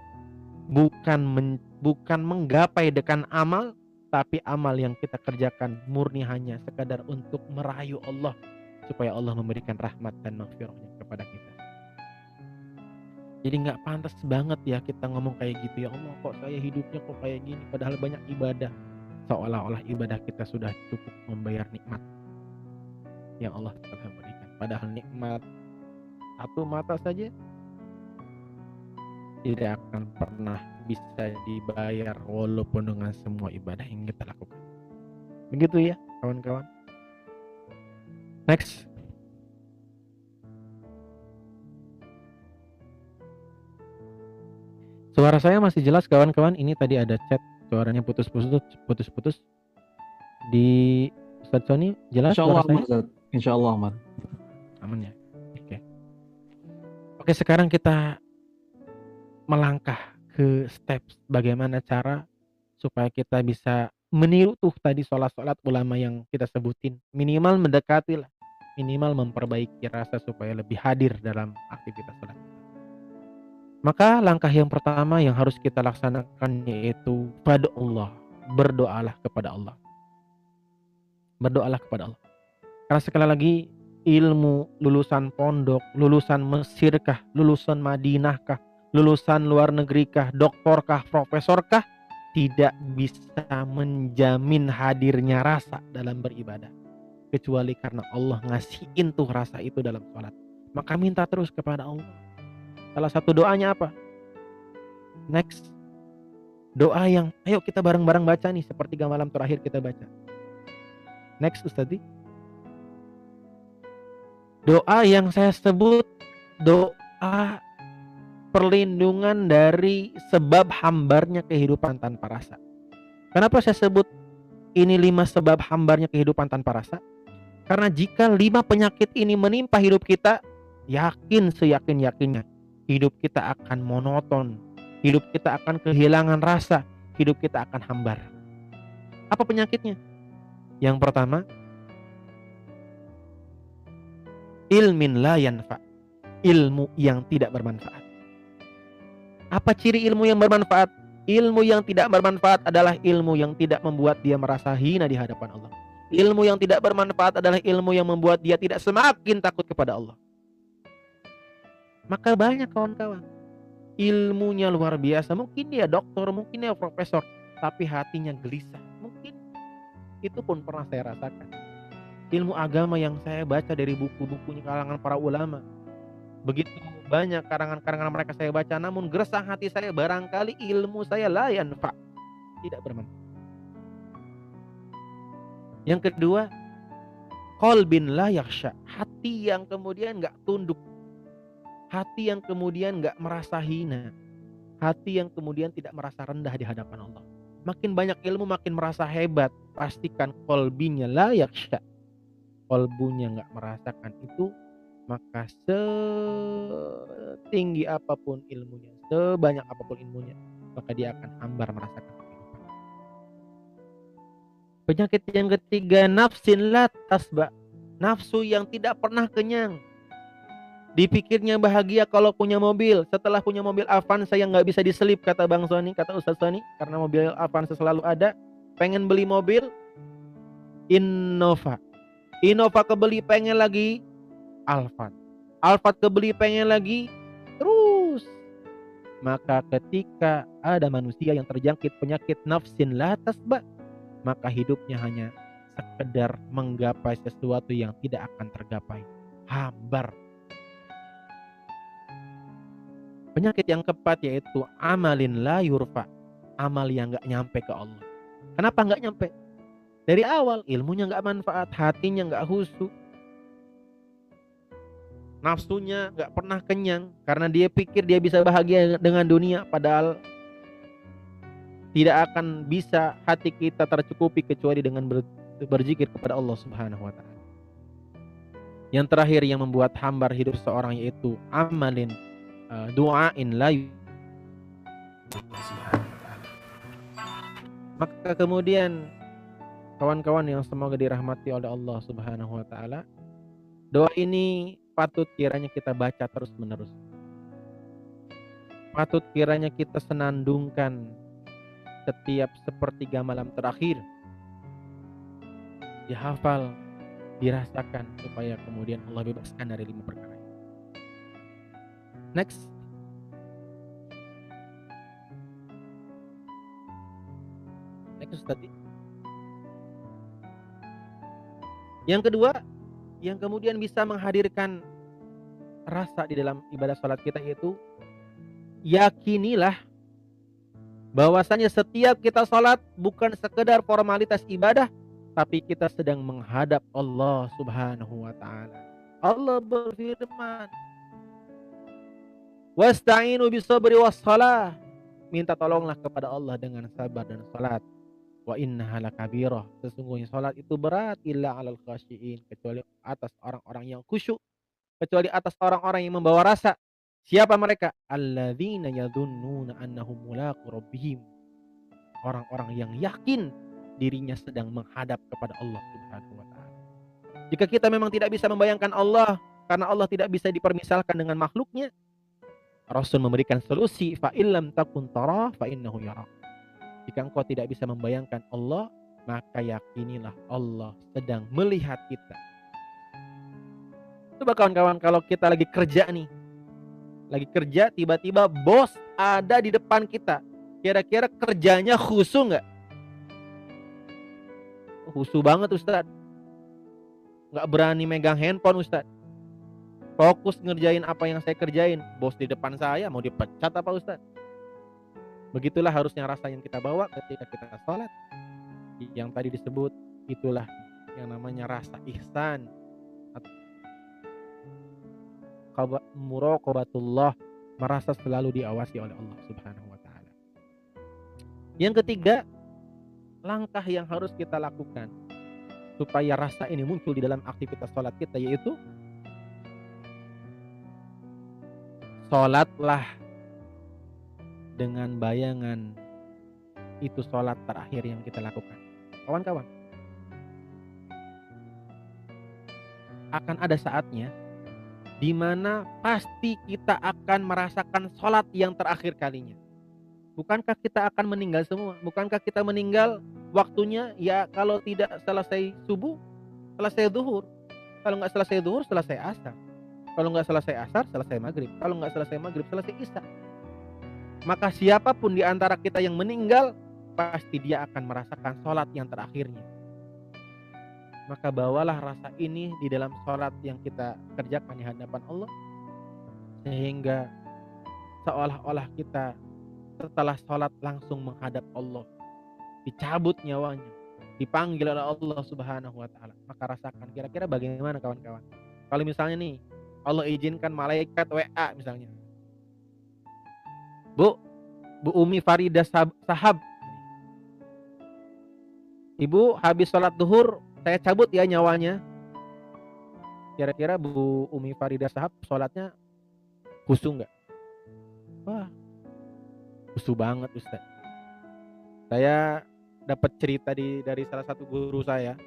bukan men, bukan menggapai dengan amal tapi amal yang kita kerjakan murni hanya sekadar untuk merayu Allah. Supaya Allah memberikan rahmat dan maghfirahnya kepada kita. Jadi nggak pantas banget ya kita ngomong kayak gitu. Ya Allah kok saya hidupnya kok kayak gini? Padahal banyak ibadah. Seolah-olah ibadah kita sudah cukup membayar nikmat. Yang Allah telah berikan. Padahal nikmat satu mata saja tidak akan pernah bisa dibayar walaupun dengan semua ibadah yang kita lakukan. Begitu ya, kawan-kawan. Next. Suara saya masih jelas kawan-kawan. Ini tadi ada chat suaranya putus-putus putus-putus di Ustaz Sony jelas Insya Allah, aman, Insya Allah aman. Aman ya. Oke. Oke sekarang kita melangkah ke step bagaimana cara supaya kita bisa meniru tuh tadi sholat-sholat ulama yang kita sebutin. Minimal mendekati lah. Minimal memperbaiki rasa supaya lebih hadir dalam aktivitas sholat. Maka langkah yang pertama yang harus kita laksanakan yaitu pada Allah berdoalah kepada Allah. Berdoalah kepada Allah. Karena sekali lagi ilmu lulusan pondok lulusan Mesirkah lulusan Madinahkah lulusan luar negeri kah, doktor kah, profesor kah, tidak bisa menjamin hadirnya rasa dalam beribadah. Kecuali karena Allah ngasihin tuh rasa itu dalam sholat. Maka minta terus kepada Allah. Salah satu doanya apa? Next. Doa yang ayo kita bareng-bareng baca nih seperti malam terakhir kita baca. Next Ustadz. Doa yang saya sebut doa perlindungan dari sebab hambarnya kehidupan tanpa rasa. Kenapa saya sebut ini lima sebab hambarnya kehidupan tanpa rasa? Karena jika lima penyakit ini menimpa hidup kita, yakin seyakin-yakinnya hidup kita akan monoton, hidup kita akan kehilangan rasa, hidup kita akan hambar. Apa penyakitnya? Yang pertama, ilmin la yanfa, ilmu yang tidak bermanfaat. Apa ciri ilmu yang bermanfaat? Ilmu yang tidak bermanfaat adalah ilmu yang tidak membuat dia merasa hina di hadapan Allah. Ilmu yang tidak bermanfaat adalah ilmu yang membuat dia tidak semakin takut kepada Allah. Maka banyak kawan-kawan. Ilmunya luar biasa. Mungkin dia dokter, mungkin dia profesor. Tapi hatinya gelisah. Mungkin itu pun pernah saya rasakan. Ilmu agama yang saya baca dari buku-bukunya kalangan para ulama. Begitu banyak karangan-karangan mereka saya baca namun gersang hati saya barangkali ilmu saya layan pak tidak bermanfaat. Yang kedua kolbin la yaksha hati yang kemudian nggak tunduk. Hati yang kemudian nggak merasa hina. Hati yang kemudian tidak merasa rendah di hadapan Allah. Makin banyak ilmu makin merasa hebat. Pastikan kolbinya layak kolbunya nggak merasakan itu maka setinggi apa pun ilmunya, sebanyak apa pun ilmunya, maka dia akan hambar merasakan kehidupan. Penyakit yang ketiga, nafsin la tasba. Nafsu yang tidak pernah kenyang. Dipikirnya bahagia kalau punya mobil. Setelah punya mobil Avanza yang nggak bisa diselip, kata Bang Sony, kata Ustaz Sony, karena mobil Avanza selalu ada. Pengen beli mobil, Innova. Innova kebeli pengen lagi Alfat. Alfat kebeli pengen lagi terus. Maka ketika ada manusia yang terjangkit penyakit nafsin latas tasba, maka hidupnya hanya sekedar menggapai sesuatu yang tidak akan tergapai. Hambar. Penyakit yang keempat yaitu amalin la yurfa. Amal yang gak nyampe ke Allah. Kenapa gak nyampe? Dari awal ilmunya gak manfaat, hatinya gak husu, nafsunya nggak pernah kenyang karena dia pikir dia bisa bahagia dengan dunia padahal tidak akan bisa hati kita tercukupi kecuali dengan ber, berzikir kepada Allah Subhanahu wa taala. Yang terakhir yang membuat hambar hidup seorang yaitu amalin uh, doain la Maka kemudian kawan-kawan yang semoga dirahmati oleh Allah Subhanahu wa taala, doa ini patut kiranya kita baca terus-menerus. Patut kiranya kita senandungkan setiap sepertiga malam terakhir. Dihafal, dirasakan supaya kemudian Allah bebaskan dari lima perkara. Next. Next tadi. Yang kedua, yang kemudian bisa menghadirkan rasa di dalam ibadah sholat kita itu yakinilah bahwasanya setiap kita sholat bukan sekedar formalitas ibadah tapi kita sedang menghadap Allah subhanahu wa ta'ala. Allah berfirman wasta'inu bisabri wassalah minta tolonglah kepada Allah dengan sabar dan salat wa innaha lakabirah. Sesungguhnya salat itu berat illa alal khasyiin kecuali atas orang-orang yang khusyuk kecuali atas orang-orang yang membawa rasa. Siapa mereka? Alladzina yadhunnuna annahum mulaqu rabbihim. Orang-orang yang yakin dirinya sedang menghadap kepada Allah Subhanahu wa taala. Jika kita memang tidak bisa membayangkan Allah karena Allah tidak bisa dipermisalkan dengan makhluknya Rasul memberikan solusi fa illam takun tara fa innahu yara jika engkau tidak bisa membayangkan Allah, maka yakinilah Allah sedang melihat kita. Coba kawan-kawan kalau kita lagi kerja nih. Lagi kerja tiba-tiba bos ada di depan kita. Kira-kira kerjanya khusu nggak? Khusu banget Ustaz. Nggak berani megang handphone Ustaz. Fokus ngerjain apa yang saya kerjain. Bos di depan saya mau dipecat apa Ustaz? Begitulah harusnya rasa yang kita bawa ketika kita sholat. Yang tadi disebut itulah yang namanya rasa ihsan. Muraqabatullah, merasa selalu diawasi oleh Allah Subhanahu wa taala. Yang ketiga, langkah yang harus kita lakukan supaya rasa ini muncul di dalam aktivitas sholat kita yaitu sholatlah dengan bayangan itu sholat terakhir yang kita lakukan. Kawan-kawan, akan ada saatnya di mana pasti kita akan merasakan sholat yang terakhir kalinya. Bukankah kita akan meninggal semua? Bukankah kita meninggal waktunya ya kalau tidak selesai subuh, selesai duhur. Kalau nggak selesai duhur, selesai asar. Kalau nggak selesai asar, selesai maghrib. Kalau nggak selesai maghrib, selesai isya. Maka siapa pun di antara kita yang meninggal, pasti dia akan merasakan sholat yang terakhirnya. Maka bawalah rasa ini di dalam sholat yang kita kerjakan di hadapan Allah sehingga seolah-olah kita setelah sholat langsung menghadap Allah dicabut nyawanya dipanggil oleh Allah subhanahu wa ta'ala. Maka rasakan kira-kira bagaimana kawan-kawan? Kalau misalnya nih Allah izinkan malaikat WA misalnya Bu Bu Umi Farida Sahab Ibu habis sholat duhur saya cabut ya nyawanya. Kira-kira Bu Umi Farida Sahab sholatnya khusu nggak? Wah, khusu banget Ustaz. Saya dapat cerita di dari salah satu guru saya,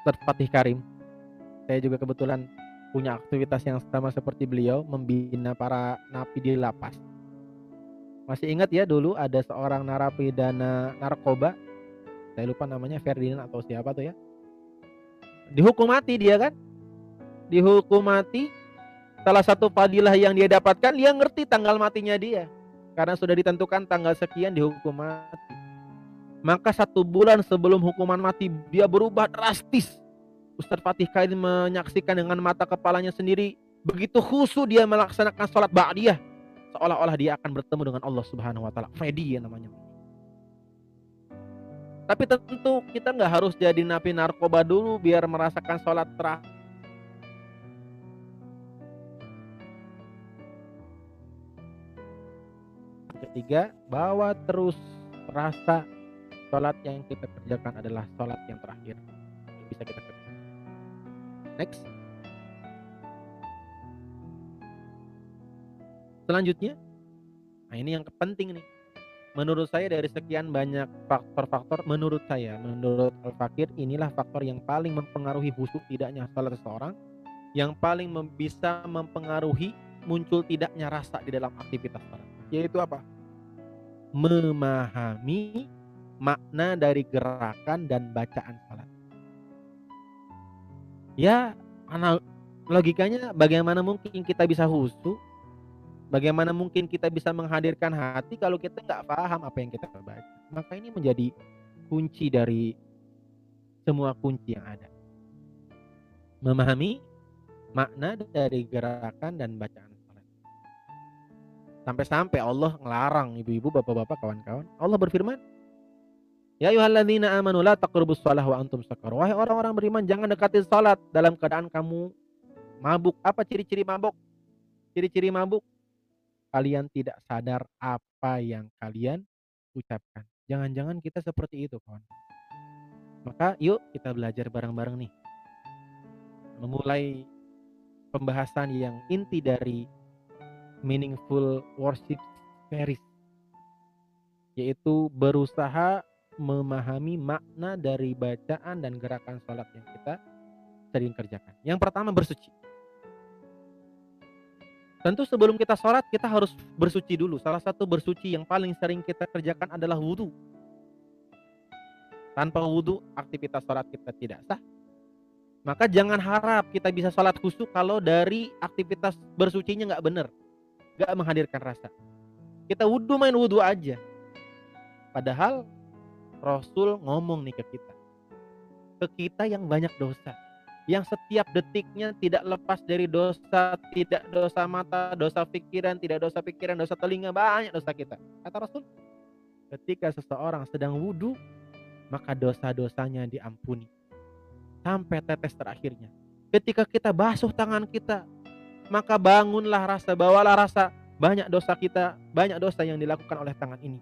Ustaz Fatih Karim. Saya juga kebetulan punya aktivitas yang sama seperti beliau, membina para napi di lapas. Masih ingat ya dulu ada seorang narapidana narkoba? Saya lupa namanya Ferdinand atau siapa tuh ya? Dihukum mati dia kan? Dihukum mati. Salah satu fadilah yang dia dapatkan dia ngerti tanggal matinya dia. Karena sudah ditentukan tanggal sekian dihukum mati. Maka satu bulan sebelum hukuman mati dia berubah drastis Ustadz Fatih Kain menyaksikan dengan mata kepalanya sendiri begitu khusyuk dia melaksanakan sholat ba'diyah seolah-olah dia akan bertemu dengan Allah Subhanahu wa taala. Freddy ya namanya. Tapi tentu kita nggak harus jadi napi narkoba dulu biar merasakan sholat terakhir. Ketiga, bawa terus rasa sholat yang kita kerjakan adalah sholat yang terakhir. Bisa kita kerjakan. Next. Selanjutnya, nah ini yang penting nih. Menurut saya dari sekian banyak faktor-faktor menurut saya menurut Al-Fakir inilah faktor yang paling mempengaruhi khusus tidaknya salah seseorang yang paling bisa mempengaruhi muncul tidaknya rasa di dalam aktivitas salat yaitu apa? Memahami makna dari gerakan dan bacaan salat ya logikanya bagaimana mungkin kita bisa khusyuk Bagaimana mungkin kita bisa menghadirkan hati kalau kita nggak paham apa yang kita baca? Maka ini menjadi kunci dari semua kunci yang ada. Memahami makna dari gerakan dan bacaan. Sampai-sampai Allah ngelarang ibu-ibu, bapak-bapak, kawan-kawan. Allah berfirman, Ya ayyuhalladzina amanu la taqrabus shalah wa antum sakar. Wahai orang-orang beriman, jangan dekati salat dalam keadaan kamu mabuk. Apa ciri-ciri mabuk? Ciri-ciri mabuk kalian tidak sadar apa yang kalian ucapkan. Jangan-jangan kita seperti itu, kawan. Maka yuk kita belajar bareng-bareng nih. Memulai pembahasan yang inti dari meaningful worship series yaitu berusaha memahami makna dari bacaan dan gerakan sholat yang kita sering kerjakan. Yang pertama bersuci. Tentu sebelum kita sholat kita harus bersuci dulu. Salah satu bersuci yang paling sering kita kerjakan adalah wudhu. Tanpa wudhu aktivitas sholat kita tidak sah. Maka jangan harap kita bisa sholat khusyuk kalau dari aktivitas bersucinya nggak benar, nggak menghadirkan rasa. Kita wudhu main wudhu aja. Padahal Rasul ngomong nih ke kita, ke kita yang banyak dosa yang setiap detiknya tidak lepas dari dosa, tidak dosa mata, dosa pikiran, tidak dosa pikiran, dosa telinga, banyak dosa kita. Kata Rasul, ketika seseorang sedang wudhu, maka dosa-dosanya diampuni. Sampai tetes terakhirnya. Ketika kita basuh tangan kita, maka bangunlah rasa, bawalah rasa banyak dosa kita, banyak dosa yang dilakukan oleh tangan ini.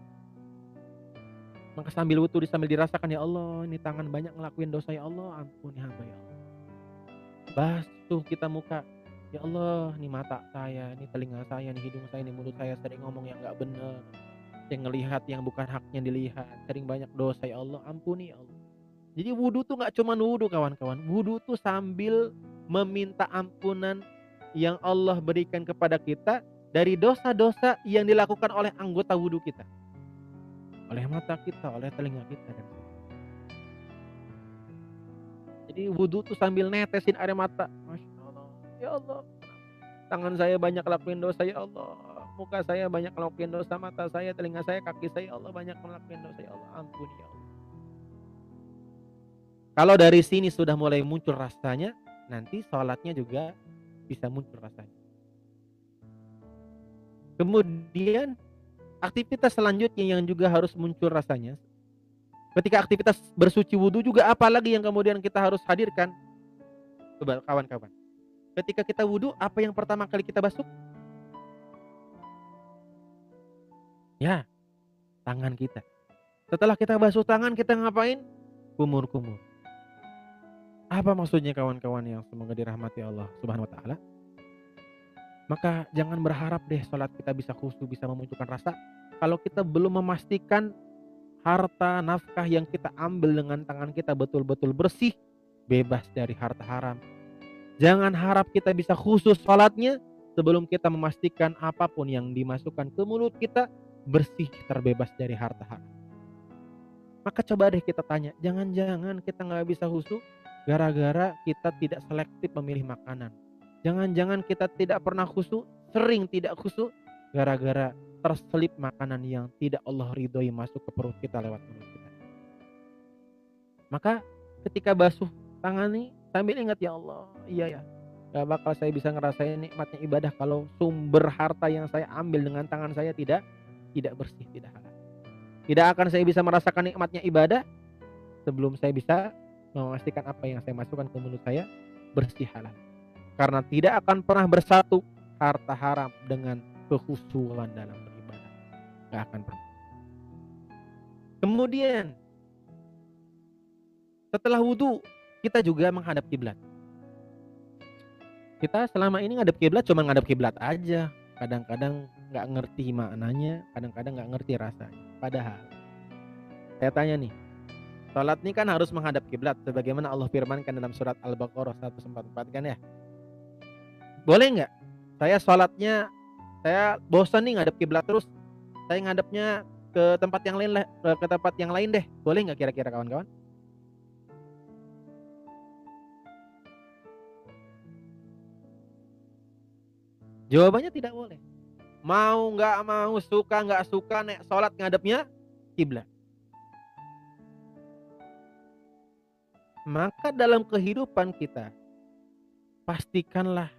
Maka sambil wudhu sambil dirasakan ya Allah, ini tangan banyak ngelakuin dosa ya Allah, ampuni hamba ya Allah. Basuh kita muka, ya Allah, ini mata saya, ini telinga saya, ini hidung saya, ini mulut saya sering ngomong yang nggak benar, yang ngelihat yang bukan haknya dilihat, sering banyak dosa ya Allah, ampuni ya Allah. Jadi wudhu tuh nggak cuma wudhu kawan-kawan, wudhu tuh sambil meminta ampunan yang Allah berikan kepada kita dari dosa-dosa yang dilakukan oleh anggota wudhu kita oleh mata kita, oleh telinga kita dan jadi wudhu tuh sambil netesin air mata. Masya Allah. Ya Allah. Tangan saya banyak lakuin dosa ya Allah. Muka saya banyak lakuin dosa. Mata saya, telinga saya, kaki saya. Ya Allah banyak melakukan dosa ya Allah. Ampuni ya Allah. Kalau dari sini sudah mulai muncul rasanya, nanti sholatnya juga bisa muncul rasanya. Kemudian aktivitas selanjutnya yang juga harus muncul rasanya. Ketika aktivitas bersuci wudhu juga apalagi yang kemudian kita harus hadirkan? Coba kawan-kawan. Ketika kita wudhu apa yang pertama kali kita basuh ya tangan kita. Setelah kita basuh tangan kita ngapain? Kumur-kumur. Apa maksudnya kawan-kawan yang semoga dirahmati Allah subhanahu wa ta'ala maka jangan berharap deh sholat kita bisa khusyuk, bisa memunculkan rasa. Kalau kita belum memastikan harta nafkah yang kita ambil dengan tangan kita betul-betul bersih, bebas dari harta haram. Jangan harap kita bisa khusus sholatnya sebelum kita memastikan apa pun yang dimasukkan ke mulut kita bersih terbebas dari harta haram. Maka coba deh kita tanya, jangan-jangan kita nggak bisa khusus gara-gara kita tidak selektif memilih makanan Jangan-jangan kita tidak pernah khusyuk, sering tidak khusyuk gara-gara terselip makanan yang tidak Allah ridhoi masuk ke perut kita lewat mulut kita. Maka ketika basuh tangan nih sambil ingat ya Allah, iya ya, gak bakal saya bisa ngerasain nikmatnya ibadah kalau sumber harta yang saya ambil dengan tangan saya tidak tidak bersih, tidak halal. Tidak akan saya bisa merasakan nikmatnya ibadah sebelum saya bisa memastikan apa yang saya masukkan ke mulut saya bersih halal karena tidak akan pernah bersatu harta haram dengan kekhusyuan dalam beribadah. Gak akan pernah. Kemudian setelah wudhu kita juga menghadap kiblat. Kita selama ini ngadap kiblat cuma ngadap kiblat aja. Kadang-kadang nggak ngerti maknanya, kadang-kadang nggak ngerti rasanya. Padahal saya tanya nih, Salat ini kan harus menghadap kiblat sebagaimana Allah firmankan dalam surat Al-Baqarah 144 kan ya boleh nggak saya sholatnya saya bosan nih ngadep kiblat terus saya ngadepnya ke tempat yang lain ke tempat yang lain deh boleh nggak kira-kira kawan-kawan Jawabannya tidak boleh. Mau nggak mau, suka nggak suka, nek sholat ngadepnya kiblat. Maka dalam kehidupan kita, pastikanlah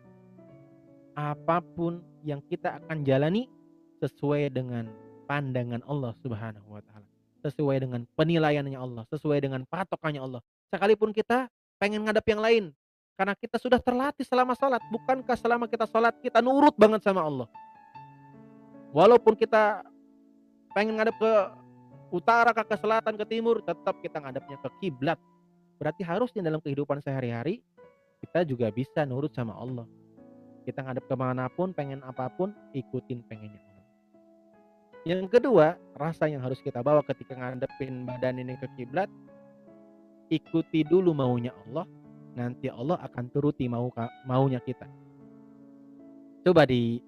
apa pun yang kita akan jalani sesuai dengan pandangan Allah Subhanahu wa taala. Sesuai dengan penilaiannya Allah, sesuai dengan patokannya Allah. Sekalipun kita pengen ngadap yang lain karena kita sudah terlatih selama salat, bukankah selama kita salat kita nurut banget sama Allah? Walaupun kita pengen ngadap ke utara, ke selatan, ke timur, tetap kita ngadapnya ke kiblat. Berarti harusnya dalam kehidupan sehari-hari kita juga bisa nurut sama Allah kita ngadep ke mana pun, pengen apa pun, ikutin pengennya. Yang kedua, rasa yang harus kita bawa ketika ngadepin badan ini ke kiblat, ikuti dulu maunya Allah, nanti Allah akan turuti mau maunya kita. Coba di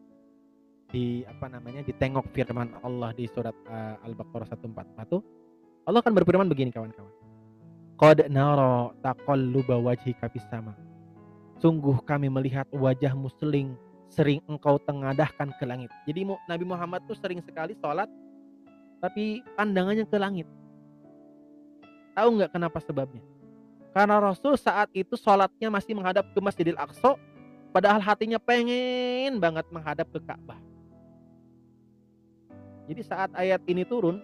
di apa namanya ditengok firman Allah di surat uh, Al-Baqarah 144 Allah akan berfirman begini kawan-kawan. Qad nara taqalluba wajhika sama Sungguh kami melihat wajah muslim sering engkau tengadahkan ke langit. Jadi Nabi Muhammad tuh sering sekali sholat tapi pandangannya ke langit. Tahu nggak kenapa sebabnya? Karena Rasul saat itu sholatnya masih menghadap ke Masjidil Aqsa, padahal hatinya pengen banget menghadap ke Ka'bah. Jadi saat ayat ini turun,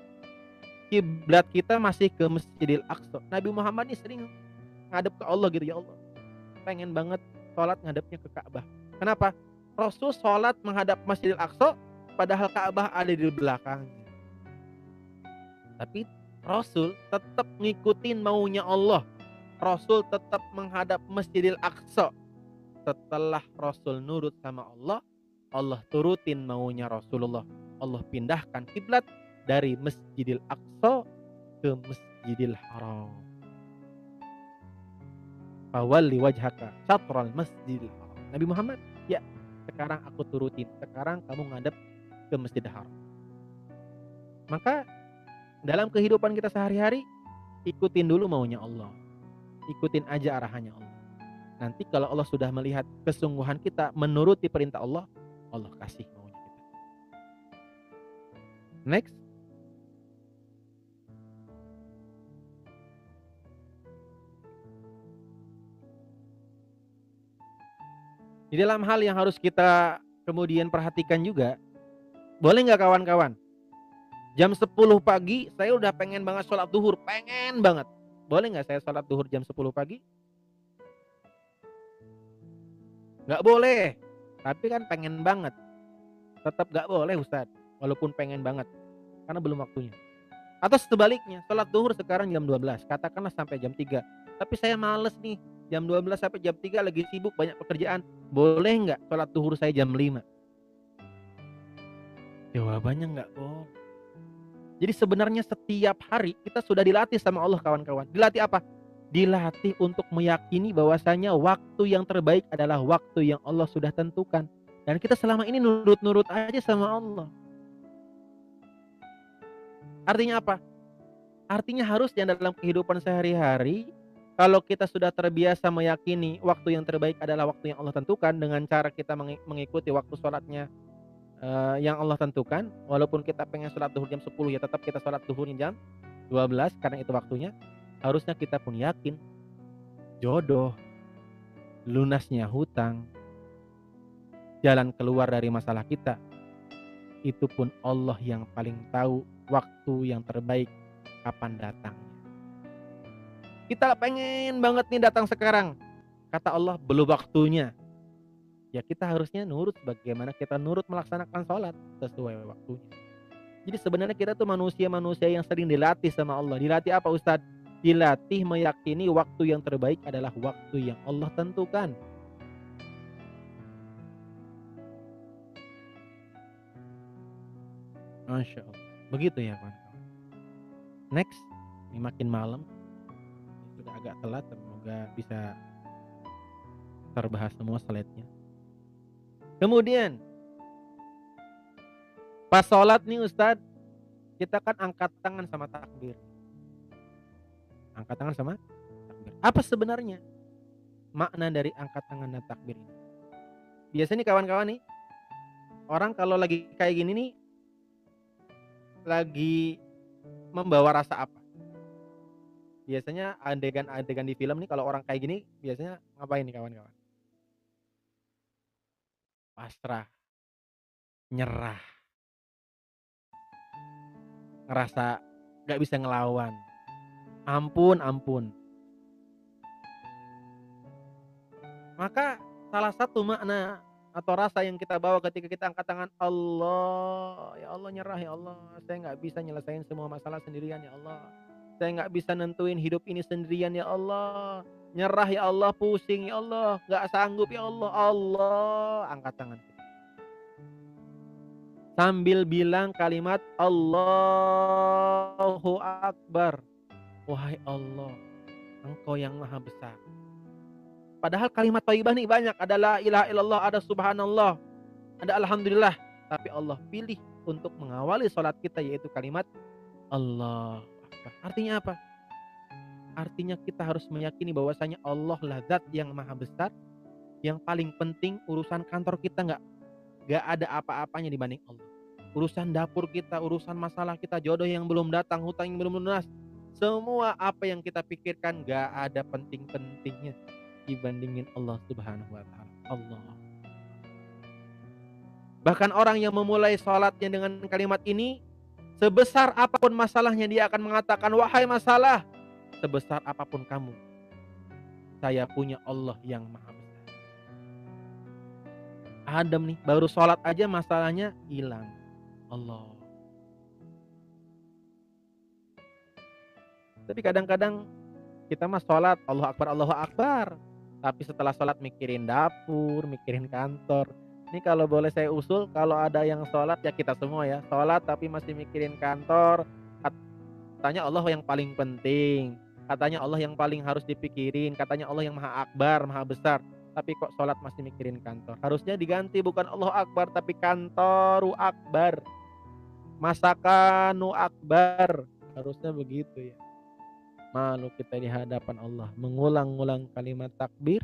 kiblat kita masih ke Masjidil Aqsa. Nabi Muhammad ini sering menghadap ke Allah gitu ya Allah pengen banget sholat ngadepnya ke Ka'bah. Kenapa? Rasul sholat menghadap Masjidil Aqsa padahal Ka'bah ada di belakangnya. Tapi Rasul tetap ngikutin maunya Allah. Rasul tetap menghadap Masjidil Aqsa. Setelah Rasul nurut sama Allah, Allah turutin maunya Rasulullah. Allah pindahkan kiblat dari Masjidil Aqsa ke Masjidil Haram. Fawalli wajhaka syatral Masjidil Haram. Nabi Muhammad, ya sekarang aku turutin. Sekarang kamu ngadep ke Masjidil Haram. Maka dalam kehidupan kita sehari-hari ikutin dulu maunya Allah. Ikutin aja arahannya Allah. Nanti kalau Allah sudah melihat kesungguhan kita menuruti perintah Allah, Allah kasih maunya kita. Next. Di dalam hal yang harus kita kemudian perhatikan juga, boleh nggak kawan-kawan? Jam 10 pagi saya udah pengen banget sholat duhur, pengen banget. Boleh nggak saya sholat duhur jam 10 pagi? Nggak boleh, tapi kan pengen banget. Tetap nggak boleh Ustadz, walaupun pengen banget. Karena belum waktunya. Atau sebaliknya, sholat duhur sekarang jam 12, katakanlah sampai jam 3. Tapi saya males nih, jam 12 sampai jam 3 lagi sibuk banyak pekerjaan. Boleh nggak sholat duhur saya jam 5? Jawabannya nggak boleh. Jadi sebenarnya setiap hari kita sudah dilatih sama Allah kawan-kawan. Dilatih apa? Dilatih untuk meyakini bahwasanya waktu yang terbaik adalah waktu yang Allah sudah tentukan. Dan kita selama ini nurut-nurut aja sama Allah. Artinya apa? Artinya harusnya dalam kehidupan sehari-hari kalau kita sudah terbiasa meyakini waktu yang terbaik adalah waktu yang Allah tentukan dengan cara kita mengikuti waktu sholatnya uh, yang Allah tentukan walaupun kita pengen sholat duhur jam 10 ya tetap kita sholat duhurnya jam 12 karena itu waktunya harusnya kita pun yakin jodoh lunasnya hutang jalan keluar dari masalah kita itu pun Allah yang paling tahu waktu yang terbaik kapan datang kita pengen banget nih datang sekarang kata Allah belum waktunya ya kita harusnya nurut bagaimana kita nurut melaksanakan sholat sesuai waktunya. Jadi sebenarnya kita tuh manusia-manusia yang sering dilatih sama Allah. Dilatih apa Ustadz? Dilatih meyakini waktu yang terbaik adalah waktu yang Allah tentukan. Masya Allah. Begitu ya kawan Next, ini makin malam. Agak telat, semoga bisa terbahas semua slide-nya. Kemudian pas sholat nih Ustadz, kita kan angkat tangan sama takbir. Angkat tangan sama takbir. Apa sebenarnya makna dari angkat tangan dan takbir ini? Biasanya nih kawan-kawan nih, orang kalau lagi kayak gini nih, lagi membawa rasa apa? Biasanya adegan-adegan di film nih kalau orang kayak gini biasanya ngapain nih kawan-kawan? pasrah, nyerah, ngerasa gak bisa ngelawan. Ampun, ampun. Maka salah satu makna atau rasa yang kita bawa ketika kita angkat tangan Allah, ya Allah nyerah ya Allah, saya nggak bisa nyelesain semua masalah sendirian ya Allah, saya nggak bisa nentuin hidup ini sendirian ya Allah, Nyerah ya Allah, pusing ya Allah, nggak sanggup ya Allah. Allah, angkat tangan Sambil bilang kalimat Allahu Akbar. Wahai Allah, Engkau yang maha besar. Padahal kalimat thayyibah nih banyak. Ada la ilaha illallah, ada subhanallah, ada alhamdulillah. Tapi Allah pilih untuk mengawali sholat kita yaitu kalimat Allah Artinya apa? Artinya kita harus meyakini bahwasanya Allah lah zat yang maha besar. Yang paling penting urusan kantor kita nggak nggak ada apa-apanya dibanding Allah. Urusan dapur kita, urusan masalah kita, jodoh yang belum datang, hutang yang belum lunas. Semua apa yang kita pikirkan nggak ada penting-pentingnya dibandingin Allah Subhanahu wa taala. Allah. Bahkan orang yang memulai sholatnya dengan kalimat ini Sebesar apa pun masalahnya dia akan mengatakan, wahai masalah, sebesar apa pun kamu, saya punya Allah yang maha besar. adem nih, baru sholat aja masalahnya hilang. Allah. Tapi kadang-kadang kita mah sholat, Allah Akbar, Allah Akbar. Tapi setelah sholat mikirin dapur, mikirin kantor. Ini kalau boleh saya usul, kalau ada yang sholat ya kita semua ya. Sholat tapi masih mikirin kantor. Katanya Allah yang paling penting. Katanya Allah yang paling harus dipikirin. Katanya Allah yang maha akbar, maha besar. Tapi kok sholat masih mikirin kantor. Harusnya diganti bukan Allah akbar tapi kantoru akbar. Masakanu akbar. Harusnya begitu ya malu kita di hadapan Allah mengulang-ulang kalimat takbir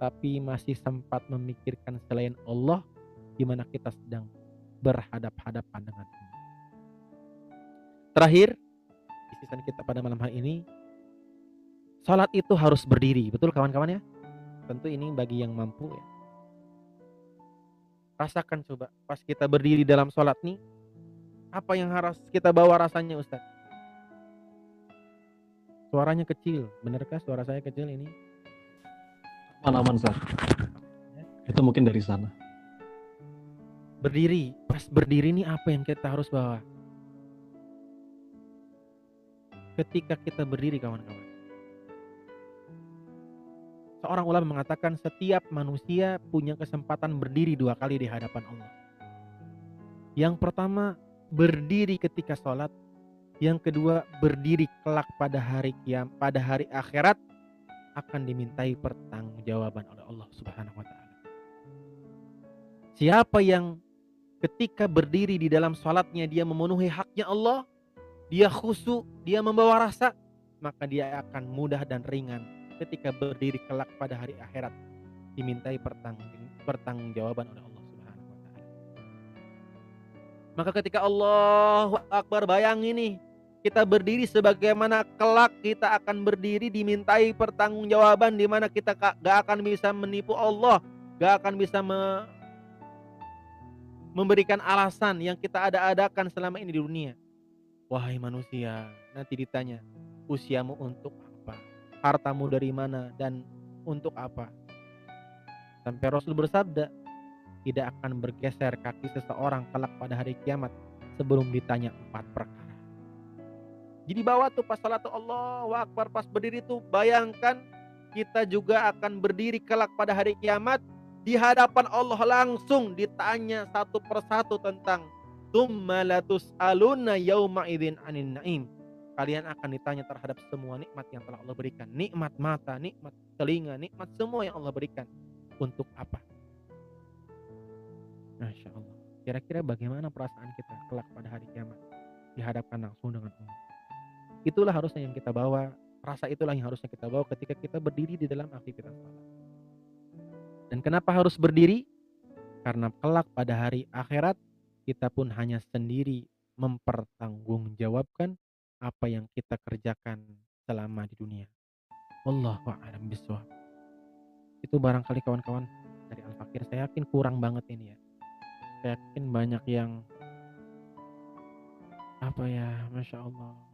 tapi masih sempat memikirkan selain Allah di mana kita sedang berhadap-hadapan dengan Allah. Terakhir, isisan kita pada malam hari ini, salat itu harus berdiri, betul kawan-kawan ya? Tentu ini bagi yang mampu ya. Rasakan coba pas kita berdiri dalam salat nih, apa yang harus kita bawa rasanya Ustaz? Suaranya kecil, benarkah suara saya kecil ini? Aman-aman, Sar. Ya. Itu mungkin dari sana. Berdiri, pas berdiri ini apa yang kita harus bawa? Ketika kita berdiri kawan-kawan. Seorang ulama mengatakan setiap manusia punya kesempatan berdiri dua kali di hadapan Allah. Yang pertama, berdiri ketika sholat yang kedua, berdiri kelak pada hari kiam, pada hari akhirat akan dimintai pertanggungjawaban oleh Allah Subhanahu wa taala. Siapa yang ketika berdiri di dalam salatnya dia memenuhi haknya Allah, dia khusyuk, dia membawa rasa, maka dia akan mudah dan ringan ketika berdiri kelak pada hari akhirat dimintai pertanggungjawaban oleh Allah Subhanahu wa taala. Maka ketika Allah Akbar bayang ini kita berdiri sebagaimana kelak kita akan berdiri dimintai pertanggungjawaban di mana kita gak akan bisa menipu Allah, gak akan bisa me memberikan alasan yang kita ada-adakan selama ini di dunia. Wahai manusia, nanti ditanya, usiamu untuk apa? Hartamu dari mana dan untuk apa? Sampai Rasul bersabda, tidak akan bergeser kaki seseorang kelak pada hari kiamat sebelum ditanya empat perkara. Jadi bawa tuh pas salat Allah Akbar pas berdiri tuh bayangkan kita juga akan berdiri kelak pada hari kiamat di hadapan Allah langsung ditanya satu persatu tentang tummalatus aluna yauma idzin anin naim. Kalian akan ditanya terhadap semua nikmat yang telah Allah berikan. Nikmat mata, nikmat telinga, nikmat semua yang Allah berikan. Untuk apa? Masya Allah. Kira-kira bagaimana perasaan kita kelak pada hari kiamat? Dihadapkan langsung dengan Allah. Itulah harusnya yang kita bawa, rasa itulah yang harusnya kita bawa ketika kita berdiri di dalam aktivitas salat. Dan kenapa harus berdiri? Karena kelak pada hari akhirat kita pun hanya sendiri mempertanggungjawabkan apa yang kita kerjakan selama di dunia. Wallahu a'lam bishawab. Itu barangkali kawan-kawan dari Al-Fakir saya yakin kurang banget ini ya. Saya yakin banyak yang apa ya, masya Allah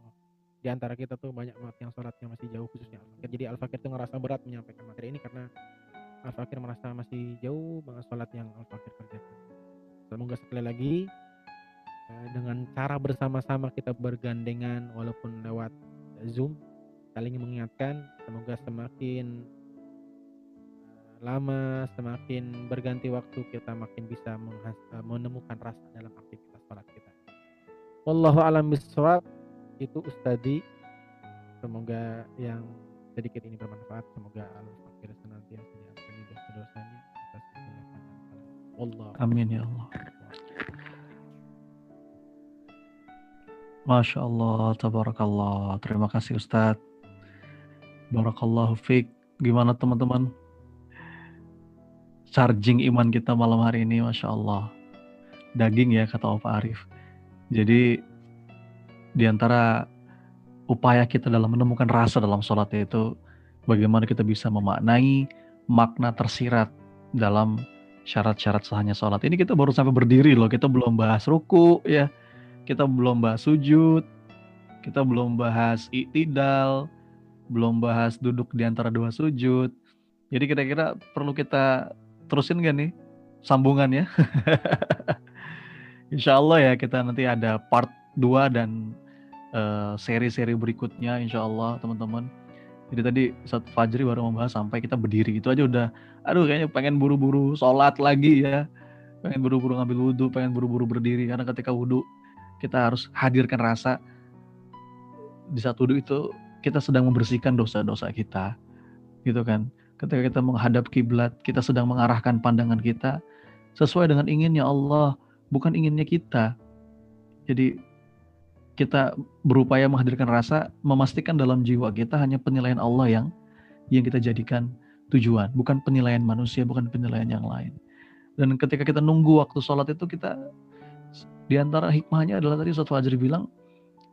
di antara kita tuh banyak banget yang sholatnya masih jauh khususnya Al-Fakir. Jadi Al-Fakir tuh ngerasa berat menyampaikan materi ini karena Al-Fakir merasa masih jauh banget sholat yang Al-Fakir kerjakan. Semoga sekali lagi eh, dengan cara bersama-sama kita bergandengan walaupun lewat Zoom saling mengingatkan semoga semakin eh, lama semakin berganti waktu kita makin bisa eh, menemukan rasa dalam aktivitas sholat kita. Wallahu alam bisawab itu Ustadi semoga yang sedikit ini bermanfaat semoga al-fakir senantiasa diampuni dosa-dosanya atas Allah amin ya Allah Masya Allah, tabarakallah. Terima kasih Ustadz. Barakallahu fiq. Gimana teman-teman? Charging iman kita malam hari ini, Masya Allah. Daging ya, kata Opa Arif. Jadi di antara upaya kita dalam menemukan rasa dalam sholat itu bagaimana kita bisa memaknai makna tersirat dalam syarat-syarat sahnya sholat. Ini kita baru sampai berdiri loh, kita belum bahas ruku ya, kita belum bahas sujud, kita belum bahas iktidal, belum bahas duduk di antara dua sujud. Jadi kira-kira perlu kita terusin gak nih sambungan ya. [LAUGHS] insya Allah ya kita nanti ada part 2 dan uh, seri-seri berikutnya insya Allah teman-teman. Jadi tadi saat Fajri baru membahas sampai kita berdiri itu aja udah, aduh kayaknya pengen buru-buru sholat lagi ya, pengen buru-buru ngambil wudhu, pengen buru-buru berdiri karena ketika wudhu kita harus hadirkan rasa di saat wudhu itu kita sedang membersihkan dosa-dosa kita, gitu kan. Ketika kita menghadap kiblat, kita sedang mengarahkan pandangan kita sesuai dengan inginnya Allah, bukan inginnya kita. Jadi kita berupaya menghadirkan rasa, memastikan dalam jiwa kita hanya penilaian Allah yang yang kita jadikan tujuan, bukan penilaian manusia, bukan penilaian yang lain. Dan ketika kita nunggu waktu sholat itu kita di antara hikmahnya adalah tadi Ustaz Fajri bilang,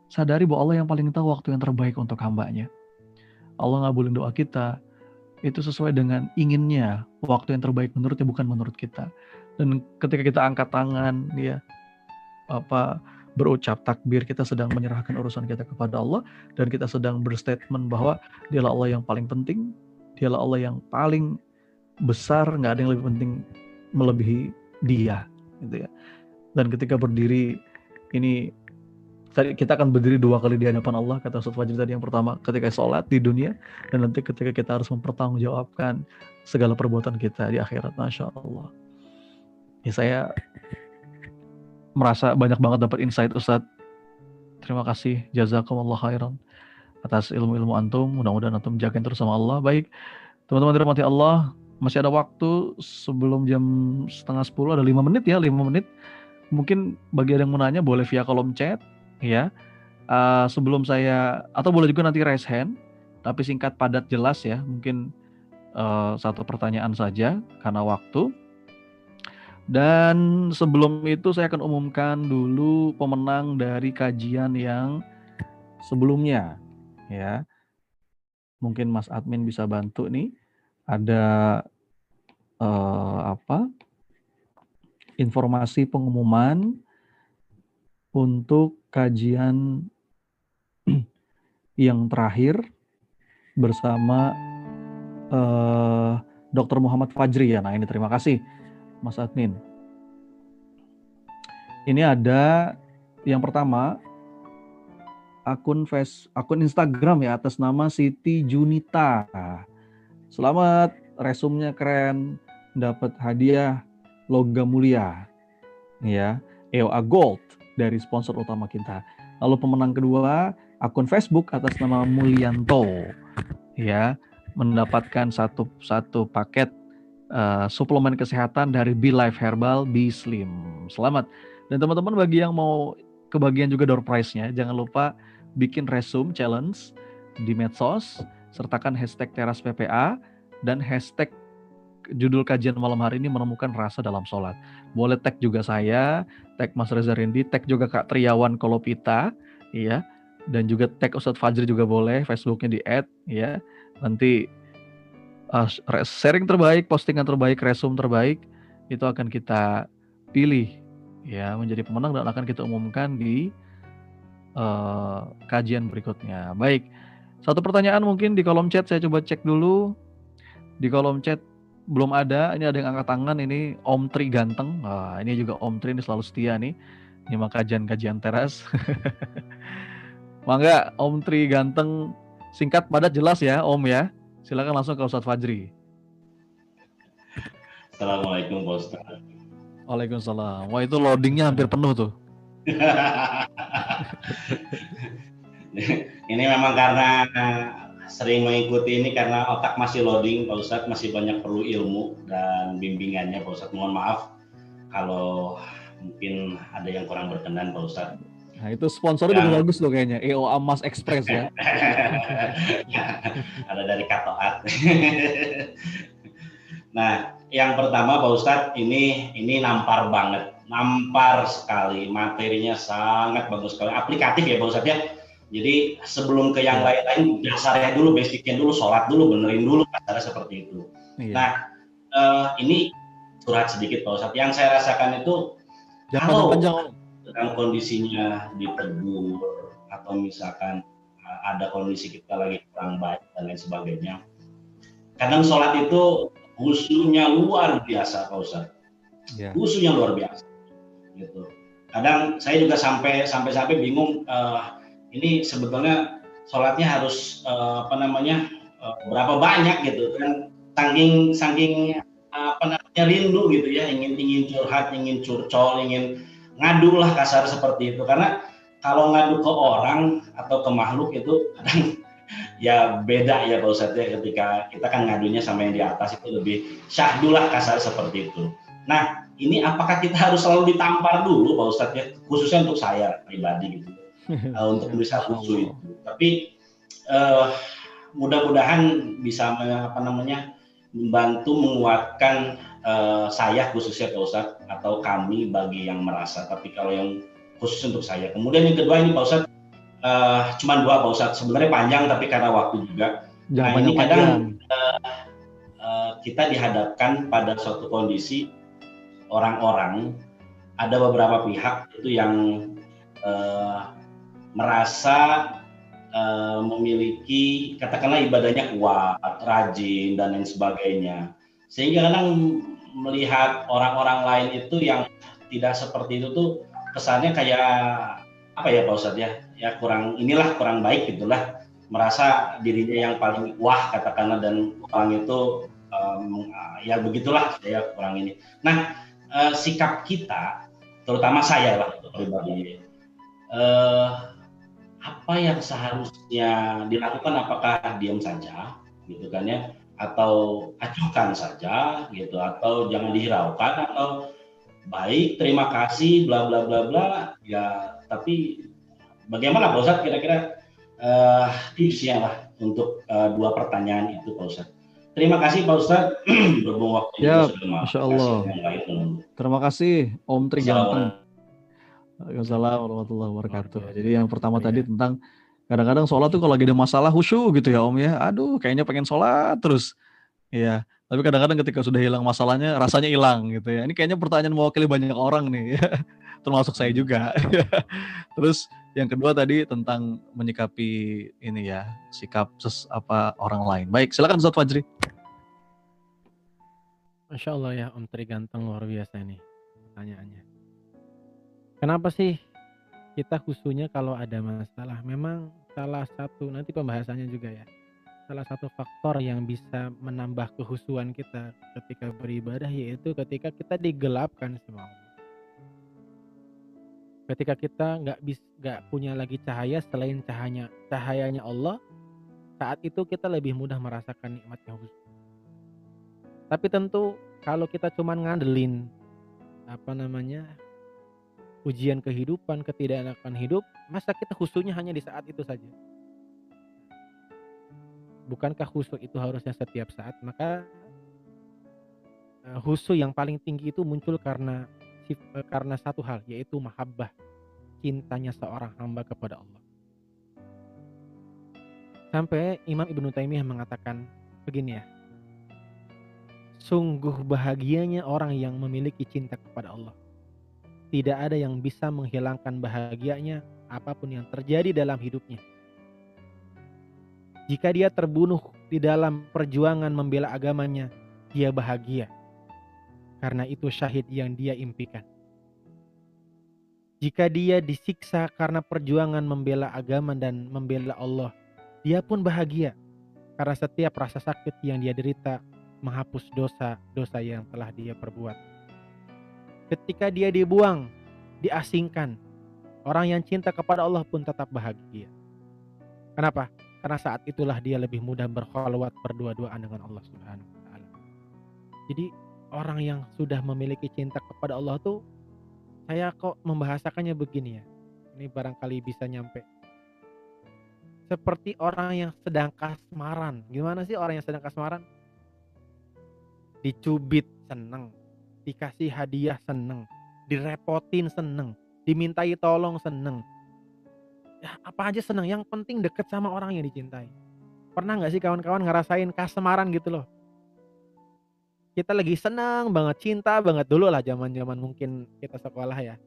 sadari bahwa Allah yang paling tahu waktu yang terbaik untuk hambanya. Allah ngabulin doa kita, itu sesuai dengan inginnya, waktu yang terbaik menurutnya bukan menurut kita. Dan ketika kita angkat tangan, ya apa berucap takbir, kita sedang menyerahkan urusan kita kepada Allah dan kita sedang berstatement bahwa dialah Allah yang paling penting, dialah Allah yang paling besar, nggak ada yang lebih penting melebihi dia, gitu ya. Dan ketika berdiri ini kita akan berdiri dua kali di hadapan Allah kata Ustaz Fajri tadi yang pertama ketika sholat di dunia dan nanti ketika kita harus mempertanggungjawabkan segala perbuatan kita di akhirat Masya Allah ya saya merasa banyak banget dapat insight Ustadz. Terima kasih jazakumullah khairan atas ilmu-ilmu antum. Mudah-mudahan antum jagain terus sama Allah. Baik, teman-teman dirahmati Allah, masih ada waktu sebelum jam setengah sepuluh ada lima menit ya, lima menit. Mungkin bagi ada yang mau nanya boleh via kolom chat ya. Uh, sebelum saya atau boleh juga nanti raise hand, tapi singkat padat jelas ya. Mungkin uh, satu pertanyaan saja karena waktu. Dan sebelum itu saya akan umumkan dulu pemenang dari kajian yang sebelumnya ya. Mungkin Mas admin bisa bantu nih. Ada uh, apa? Informasi pengumuman untuk kajian [CLEARS THROAT] yang terakhir bersama eh, Dr. Muhammad Fajri ya. Nah, ini terima kasih Mas Admin. Ini ada yang pertama akun face akun Instagram ya atas nama Siti Junita. Selamat, resumnya keren, dapat hadiah logam mulia. Ya, EOA Gold dari sponsor utama kita. Lalu pemenang kedua akun Facebook atas nama Mulyanto. Ya, mendapatkan satu satu paket uh, suplemen kesehatan dari Be Life Herbal Be Slim. Selamat. Dan teman-teman bagi yang mau kebagian juga door prize-nya, jangan lupa bikin resume challenge di medsos, sertakan hashtag teras PPA dan hashtag judul kajian malam hari ini menemukan rasa dalam sholat. Boleh tag juga saya, tag Mas Reza Rendi, tag juga Kak Triawan Kolopita, iya, dan juga tag Ustadz Fajri juga boleh, Facebooknya di add, ya. Nanti uh, sharing terbaik, postingan terbaik, resume terbaik itu akan kita pilih ya menjadi pemenang dan akan kita umumkan di uh, kajian berikutnya. Baik, satu pertanyaan mungkin di kolom chat saya coba cek dulu di kolom chat belum ada. Ini ada yang angkat tangan ini Om Tri ganteng. Wah, ini juga Om Tri ini selalu setia nih. Ini kajian-kajian teras. [LAUGHS] Mangga Om Tri ganteng singkat padat jelas ya Om ya. Silakan langsung ke Ustadz Fajri. Assalamualaikum Pak Ustadz. Waalaikumsalam. Wah itu loadingnya hampir penuh tuh. [LAUGHS] ini memang karena sering mengikuti ini karena otak masih loading Pak Ustadz, masih banyak perlu ilmu dan bimbingannya Pak Ustadz. Mohon maaf kalau mungkin ada yang kurang berkenan Pak Ustadz. Nah itu sponsornya juga bagus loh kayaknya, EOA Mas Express [LAUGHS] ya. Ada dari Katoat. [LAUGHS] nah, yang pertama Pak Ustadz, ini ini nampar banget, nampar sekali, materinya sangat bagus sekali, aplikatif ya Pak Ustadz ya. Jadi sebelum ke yang iya. lain-lain, dasarnya dulu, basicnya dulu, sholat dulu, benerin dulu, kasarnya seperti itu. Iya. Nah, uh, ini surat sedikit Pak Ustadz. Yang saya rasakan itu, Jangan kalau panjang sedang kondisinya ditegur atau misalkan uh, ada kondisi kita lagi kurang baik dan lain sebagainya. Kadang sholat itu khusyuknya luar biasa Pak Ustaz. yeah. luar biasa gitu kadang saya juga sampai sampai sampai bingung uh, ini sebetulnya sholatnya harus uh, apa namanya uh, berapa banyak gitu kan saking saking apa namanya rindu gitu ya ingin ingin curhat ingin curcol ingin ngadu lah kasar seperti itu karena kalau ngadu ke orang atau ke makhluk itu kadang [LAUGHS] ya beda ya Pak Ustadz ya ketika kita kan ngadunya sama yang di atas itu lebih syahdulah kasar seperti itu. Nah ini apakah kita harus selalu ditampar dulu Pak Ustadz ya khususnya untuk saya pribadi gitu uh, [LAUGHS] untuk bisa khusus itu. Tapi uh, mudah-mudahan bisa apa namanya membantu menguatkan uh, saya khususnya Pak Ustadz atau kami bagi yang merasa. Tapi kalau yang khusus untuk saya. Kemudian yang kedua ini Pak Ustadz uh, cuma dua Pak Ustadz. Sebenarnya panjang tapi karena waktu juga. Jangan nah ini kadang uh, uh, kita dihadapkan pada suatu kondisi orang-orang ada beberapa pihak itu yang uh, merasa uh, memiliki katakanlah ibadahnya kuat, rajin dan lain sebagainya. Sehingga kadang melihat orang-orang lain itu yang tidak seperti itu tuh kesannya kayak apa ya Pak Ustadz ya? Ya kurang inilah kurang baik gitulah. Merasa dirinya yang paling wah katakanlah dan orang itu um, ya begitulah ya kurang ini. Nah uh, sikap kita terutama saya lah pribadi uh, apa yang seharusnya dilakukan? Apakah diam saja gitu kan ya atau acuhkan saja gitu atau jangan dihiraukan atau baik terima kasih bla bla bla bla ya tapi Bagaimana Pak Ustadz kira-kira uh, tipsnya lah untuk uh, dua pertanyaan itu Pak Ustadz? Terima kasih Pak Ustadz [CLEARS THROAT] berhubung waktu ya, Masya Allah. Terima kasih Om Tri Ganteng. Waalaikumsalam warahmatullahi wabarakatuh. Jadi yang pertama ya. tadi tentang kadang-kadang sholat tuh kalau lagi ada masalah khusyuk gitu ya Om ya. Aduh kayaknya pengen sholat terus. Iya. Tapi kadang-kadang ketika sudah hilang masalahnya rasanya hilang gitu ya. Ini kayaknya pertanyaan mewakili banyak orang nih ya. [LAUGHS] Termasuk saya juga. [LAUGHS] terus yang kedua tadi tentang menyikapi ini ya, sikap ses apa orang lain. Baik, silakan Ustaz Fajri. Masya Allah ya, Om Tri ganteng luar biasa ini pertanyaannya. Kenapa sih kita khususnya kalau ada masalah? Memang salah satu nanti pembahasannya juga ya. Salah satu faktor yang bisa menambah kehusuan kita ketika beribadah yaitu ketika kita digelapkan Allah ketika kita nggak bis nggak punya lagi cahaya selain cahayanya cahayanya Allah saat itu kita lebih mudah merasakan nikmatnya khusus tapi tentu kalau kita cuma ngandelin apa namanya ujian kehidupan ketidaknakan hidup masa kita khususnya hanya di saat itu saja bukankah khusus itu harusnya setiap saat maka khusus eh, yang paling tinggi itu muncul karena Eh, karena satu hal yaitu mahabbah cintanya seorang hamba kepada Allah. Sampai Imam Ibnu Taimiyah mengatakan begini ya. Sungguh bahagianya orang yang memiliki cinta kepada Allah. Tidak ada yang bisa menghilangkan bahagianya apa pun yang terjadi dalam hidupnya. Jika dia terbunuh di dalam perjuangan membela agamanya, dia bahagia karena itu syahid yang dia impikan. Jika dia disiksa karena perjuangan membela agama dan membela Allah, dia pun bahagia karena setiap rasa sakit yang dia derita menghapus dosa-dosa yang telah dia perbuat. Ketika dia dibuang, diasingkan, orang yang cinta kepada Allah pun tetap bahagia. Kenapa? Karena saat itulah dia lebih mudah berkholwat berdua-duaan dengan Allah Subhanahu wa taala. Jadi orang yang sudah memiliki cinta kepada Allah tuh saya kok membahasakannya begini ya. Ini barangkali bisa nyampe. Seperti orang yang sedang kasmaran. Gimana sih orang yang sedang kasmaran? Dicubit seneng, dikasih hadiah seneng, direpotin seneng, dimintai tolong seneng. Ya apa aja seneng, yang penting deket sama orang yang dicintai. Pernah nggak sih kawan-kawan ngerasain kasmaran gitu loh? kita lagi senang banget cinta banget dulu lah zaman zaman mungkin kita sekolah ya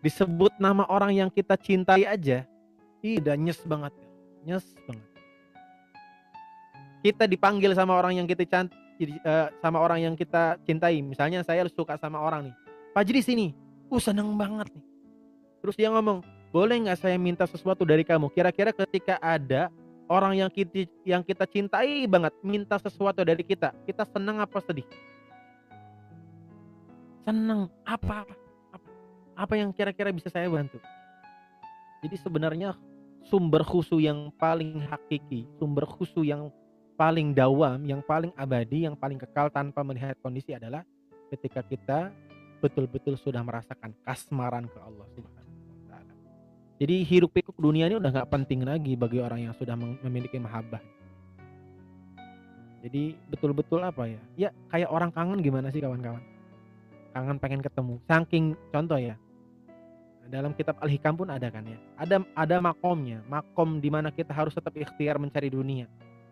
disebut nama orang yang kita cintai aja tidak nyes banget nyes banget kita dipanggil sama orang yang kita jadi uh, sama orang yang kita cintai. Misalnya saya suka sama orang nih. Fajri sini. Uh seneng banget nih. Terus dia ngomong, boleh nggak saya minta sesuatu dari kamu? Kira-kira ketika ada orang yang kita yang kita cintai banget minta sesuatu dari kita, kita senang apa sedih? Senang. Apa apa? Apa, apa yang kira-kira bisa saya bantu? Jadi sebenarnya sumber khusu yang paling hakiki, sumber khusu yang paling dawam, yang paling abadi, yang paling kekal tanpa melihat kondisi adalah ketika kita betul-betul sudah merasakan kasmaran ke Allah Subhanahu wa taala. Jadi hirup pikuk dunia ini udah nggak penting lagi bagi orang yang sudah memiliki mahabbah. Jadi betul-betul apa ya? Ya kayak orang kangen gimana sih kawan-kawan? Kangen pengen ketemu. Saking contoh ya. Dalam kitab Al-Hikam pun ada kan ya. Ada ada makomnya, makom di mana kita harus tetap ikhtiar mencari dunia.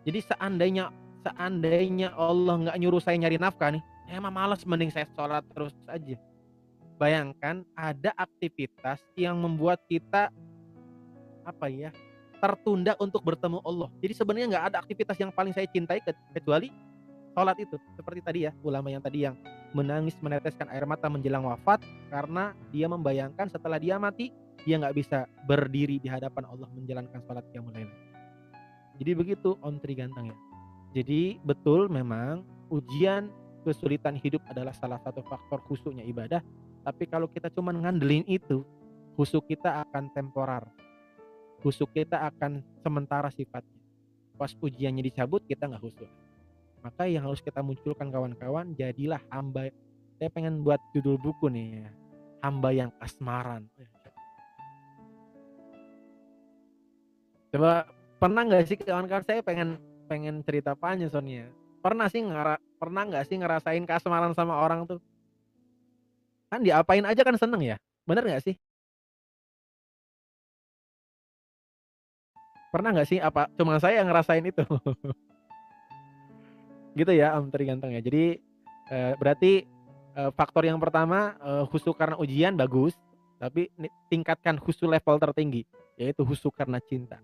Jadi seandainya seandainya Allah nggak nyuruh saya nyari nafkah nih, emang malas mending saya sholat terus aja. Bayangkan ada aktivitas yang membuat kita apa ya tertunda untuk bertemu Allah. Jadi sebenarnya nggak ada aktivitas yang paling saya cintai kecuali sholat itu. Seperti tadi ya ulama yang tadi yang menangis meneteskan air mata menjelang wafat karena dia membayangkan setelah dia mati dia nggak bisa berdiri di hadapan Allah menjalankan sholat yang mulai. Jadi begitu Om Tri Ganteng ya. Jadi betul memang ujian kesulitan hidup adalah salah satu faktor khusuknya ibadah. Tapi kalau kita cuma ngandelin itu, khusuk kita akan temporar. Khusuk kita akan sementara sifatnya. Pas ujiannya dicabut kita nggak khusuk. Maka yang harus kita munculkan kawan-kawan, jadilah hamba. Saya pengen buat judul buku nih ya. Hamba yang kasmaran. Coba pernah nggak sih kawan-kawan saya pengen pengen cerita panjang Sonia pernah sih ngara pernah nggak sih ngerasain kasmaran sama orang tuh? Kan diapain aja kan seneng ya? Bener nggak sih? Pernah nggak sih apa cuma saya yang ngerasain itu? [LAUGHS] Gitu ya Om Tri Ganteng ya. Jadi eh, berarti eh, faktor yang pertama eh, husu karena ujian bagus tapi tingkatkan husu level tertinggi yaitu husu karena cinta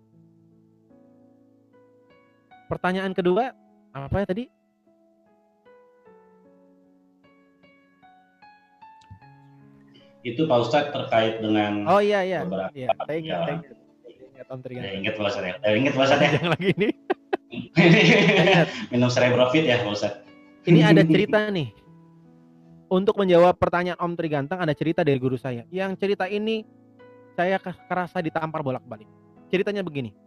Pertanyaan kedua, apa ya tadi? Itu Pak Ustadz terkait dengan Oh iya iya. Beberapa iya, saya ingat, ya. saya ingat. Ingat Om Trigan. Ya, ingat Pak Ustadz ya. Eh, ingat Pak Ustadz ya. Yang lagi ini. [LAUGHS] Minum cerebrofit ya Pak Ustadz. Ini ada cerita nih. Untuk menjawab pertanyaan Om Triganteng ada cerita dari guru saya. Yang cerita ini saya kerasa ditampar bolak-balik. Ceritanya begini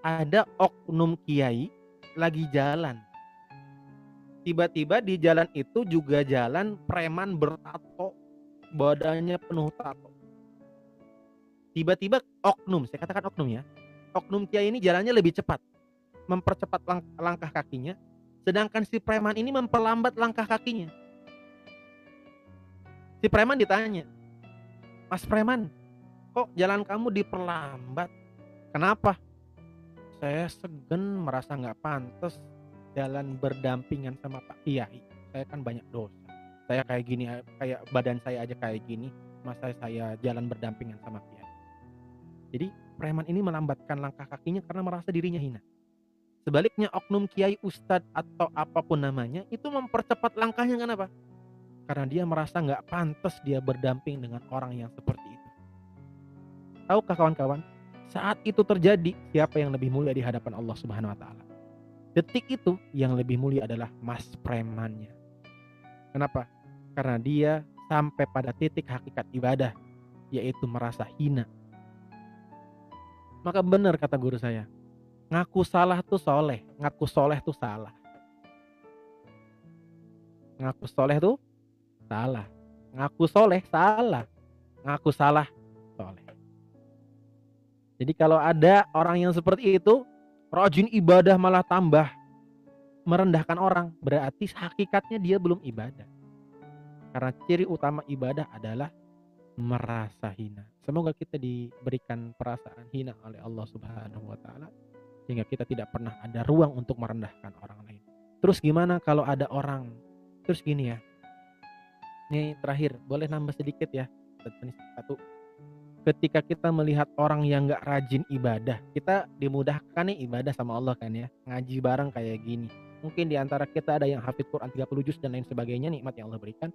ada oknum kiai lagi jalan. Tiba-tiba di jalan itu juga jalan preman bertato, badannya penuh tato. Tiba-tiba oknum, saya katakan oknum ya. Oknum kiai ini jalannya lebih cepat, mempercepat lang langkah kakinya, sedangkan si preman ini memperlambat langkah kakinya. Si preman ditanya, Mas preman, kok jalan kamu diperlambat? Kenapa? Saya segan merasa nggak pantas jalan berdampingan sama Pak Kiai. Saya kan banyak dosa. Saya kayak gini, kayak badan saya aja kayak gini, masa saya jalan berdampingan sama Kiai. Jadi preman ini melambatkan langkah kakinya karena merasa dirinya hina. Sebaliknya oknum kiai, ustadz atau apa pun namanya itu mempercepat langkahnya kenapa? Karena dia merasa nggak pantas dia berdamping dengan orang yang seperti itu. Tahukah kawan-kawan, saat itu terjadi, siapa yang lebih mulia di hadapan Allah Subhanahu wa taala? Detik itu yang lebih mulia adalah mas premannya. Kenapa? Karena dia sampai pada titik hakikat ibadah, yaitu merasa hina. Maka benar kata guru saya, ngaku salah tuh soleh, ngaku soleh tuh salah. Ngaku soleh tuh salah. Ngaku soleh salah. Ngaku salah. Jadi kalau ada orang yang seperti itu, rajin ibadah malah tambah merendahkan orang, berarti hakikatnya dia belum ibadah. Karena ciri utama ibadah adalah merasa hina. Semoga kita diberikan perasaan hina oleh Allah Subhanahu wa taala sehingga kita tidak pernah ada ruang untuk merendahkan orang lain. Terus gimana kalau ada orang terus gini ya. Ini terakhir, boleh nambah sedikit ya. Satu ketika kita melihat orang yang nggak rajin ibadah, kita dimudahkan nih ibadah sama Allah kan ya, ngaji bareng kayak gini. mungkin di antara kita ada yang hafid Quran 30 juz dan lain sebagainya nikmat yang Allah berikan.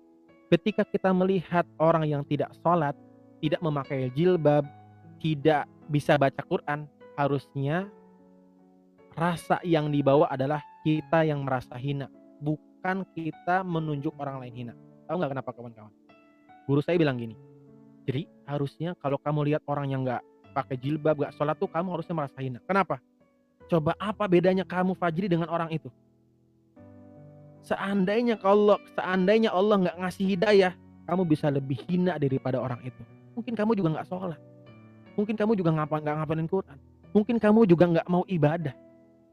Ketika kita melihat orang yang tidak sholat, tidak memakai jilbab, tidak bisa baca Quran, harusnya rasa yang dibawa adalah kita yang merasa hina, bukan kita menunjuk orang lain hina. Tahu nggak kenapa kawan-kawan? Guru saya bilang gini, jadi harusnya kalau kamu lihat orang yang nggak pakai jilbab, nggak sholat tuh kamu harusnya merasa hina. Kenapa? Coba apa bedanya kamu Fajri dengan orang itu? Seandainya kalau seandainya Allah nggak ngasih hidayah, kamu bisa lebih hina daripada orang itu. Mungkin kamu juga nggak sholat. Mungkin kamu juga ngapa nggak ngapalin Quran. Mungkin kamu juga nggak mau ibadah.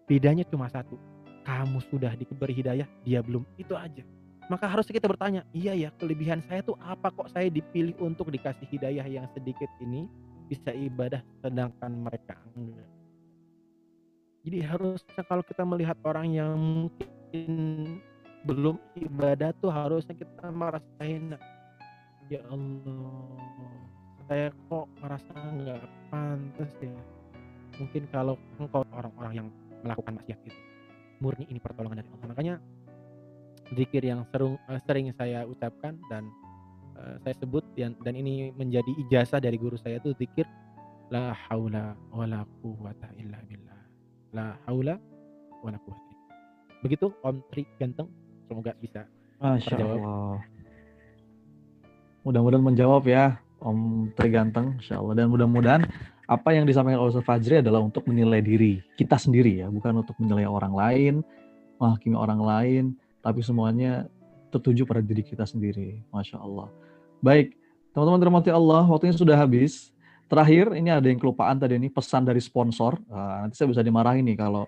Bedanya cuma satu. Kamu sudah diberi hidayah, dia belum. Itu aja. Maka harus kita bertanya, iya ya kelebihan saya tuh apa kok saya dipilih untuk dikasih hidayah yang sedikit ini? Bisa ibadah sedangkan mereka enggak. Jadi harusnya kalau kita melihat orang yang mungkin belum ibadah tuh harusnya kita merasain ya Allah saya kok merasa nggak pantas ya? Mungkin kalau engkau orang-orang yang melakukan maksiat itu murni ini pertolongan dari Allah. Makanya zikir yang sering, eh, sering saya ucapkan dan uh, saya sebut dan, dan ini menjadi ijazah dari guru saya itu zikir la haula wala quwata illa billah. La haula wala quwata begitu Om Tri ganteng semoga bisa Masya Allah mudah-mudahan menjawab ya Om Tri ganteng Insya Allah dan mudah-mudahan apa yang disampaikan oleh Ustaz Fajri adalah untuk menilai diri kita sendiri ya bukan untuk menilai orang lain menghakimi orang lain tapi semuanya tertuju pada diri kita sendiri. Masya Allah. Baik teman-teman terhormati Allah waktunya sudah habis. Terakhir ini ada yang kelupaan tadi ini pesan dari sponsor. Nah, nanti saya bisa dimarahin nih kalau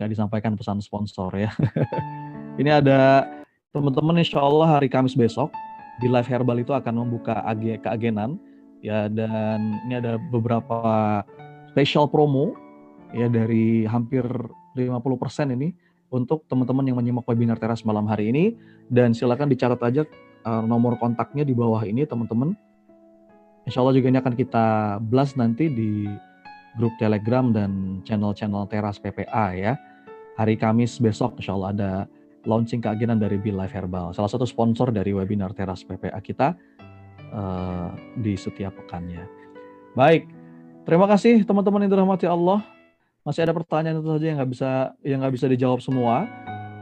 nggak disampaikan pesan sponsor ya. [LAUGHS] Ini ada teman-teman insya Allah hari Kamis besok di Live Herbal itu akan membuka ag keagenan. Ya dan ini ada beberapa special promo ya dari hampir 50% ini untuk teman-teman yang menyimak webinar teras malam hari ini dan silakan dicatat aja uh, nomor kontaknya di bawah ini teman-teman. Insya Allah juga ini akan kita blast nanti di grup Telegram dan channel-channel teras PPA ya. Hari Kamis besok insya Allah ada launching keagenan dari Be Life Herbal, salah satu sponsor dari webinar teras PPA kita uh, di setiap pekannya. Baik, terima kasih teman-teman yang dirahmati Allah. Masih ada pertanyaan itu saja yang nggak bisa yang nggak bisa dijawab semua,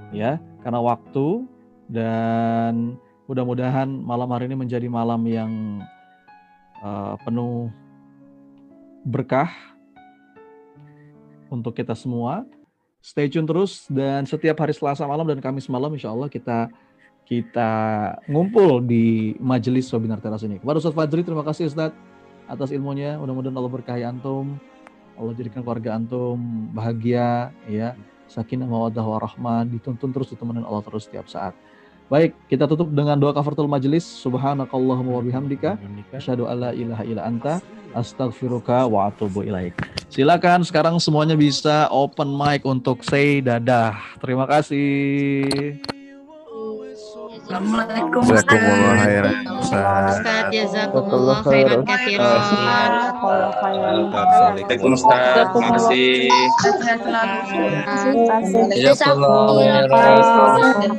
ya karena waktu dan mudah-mudahan malam hari ini menjadi malam yang uh, penuh berkah untuk kita semua. Stay tune terus dan setiap hari Selasa malam dan Kamis malam insya Allah kita kita ngumpul di majelis webinar teras ini. Kepada Ustaz Fajri, terima kasih Ustaz atas ilmunya. Mudah-mudahan Allah berkahi antum. Allah jadikan keluarga antum bahagia, ya, sakinah mawaddah warahmah, dituntun terus ditemenin Allah terus setiap saat. Baik, kita tutup dengan doa kafaratul majelis. Subhanakallahumma wa bihamdika asyhadu alla ilaha illa anta astaghfiruka wa atubu ilaik. Silakan sekarang semuanya bisa open mic untuk say dadah. Terima kasih. Assalamualaikum Ustaz. Ustaz jazakumullah khairan katsiran. Waalaikumsalam Ustaz. Terima kasih. Jazakumullah khairan.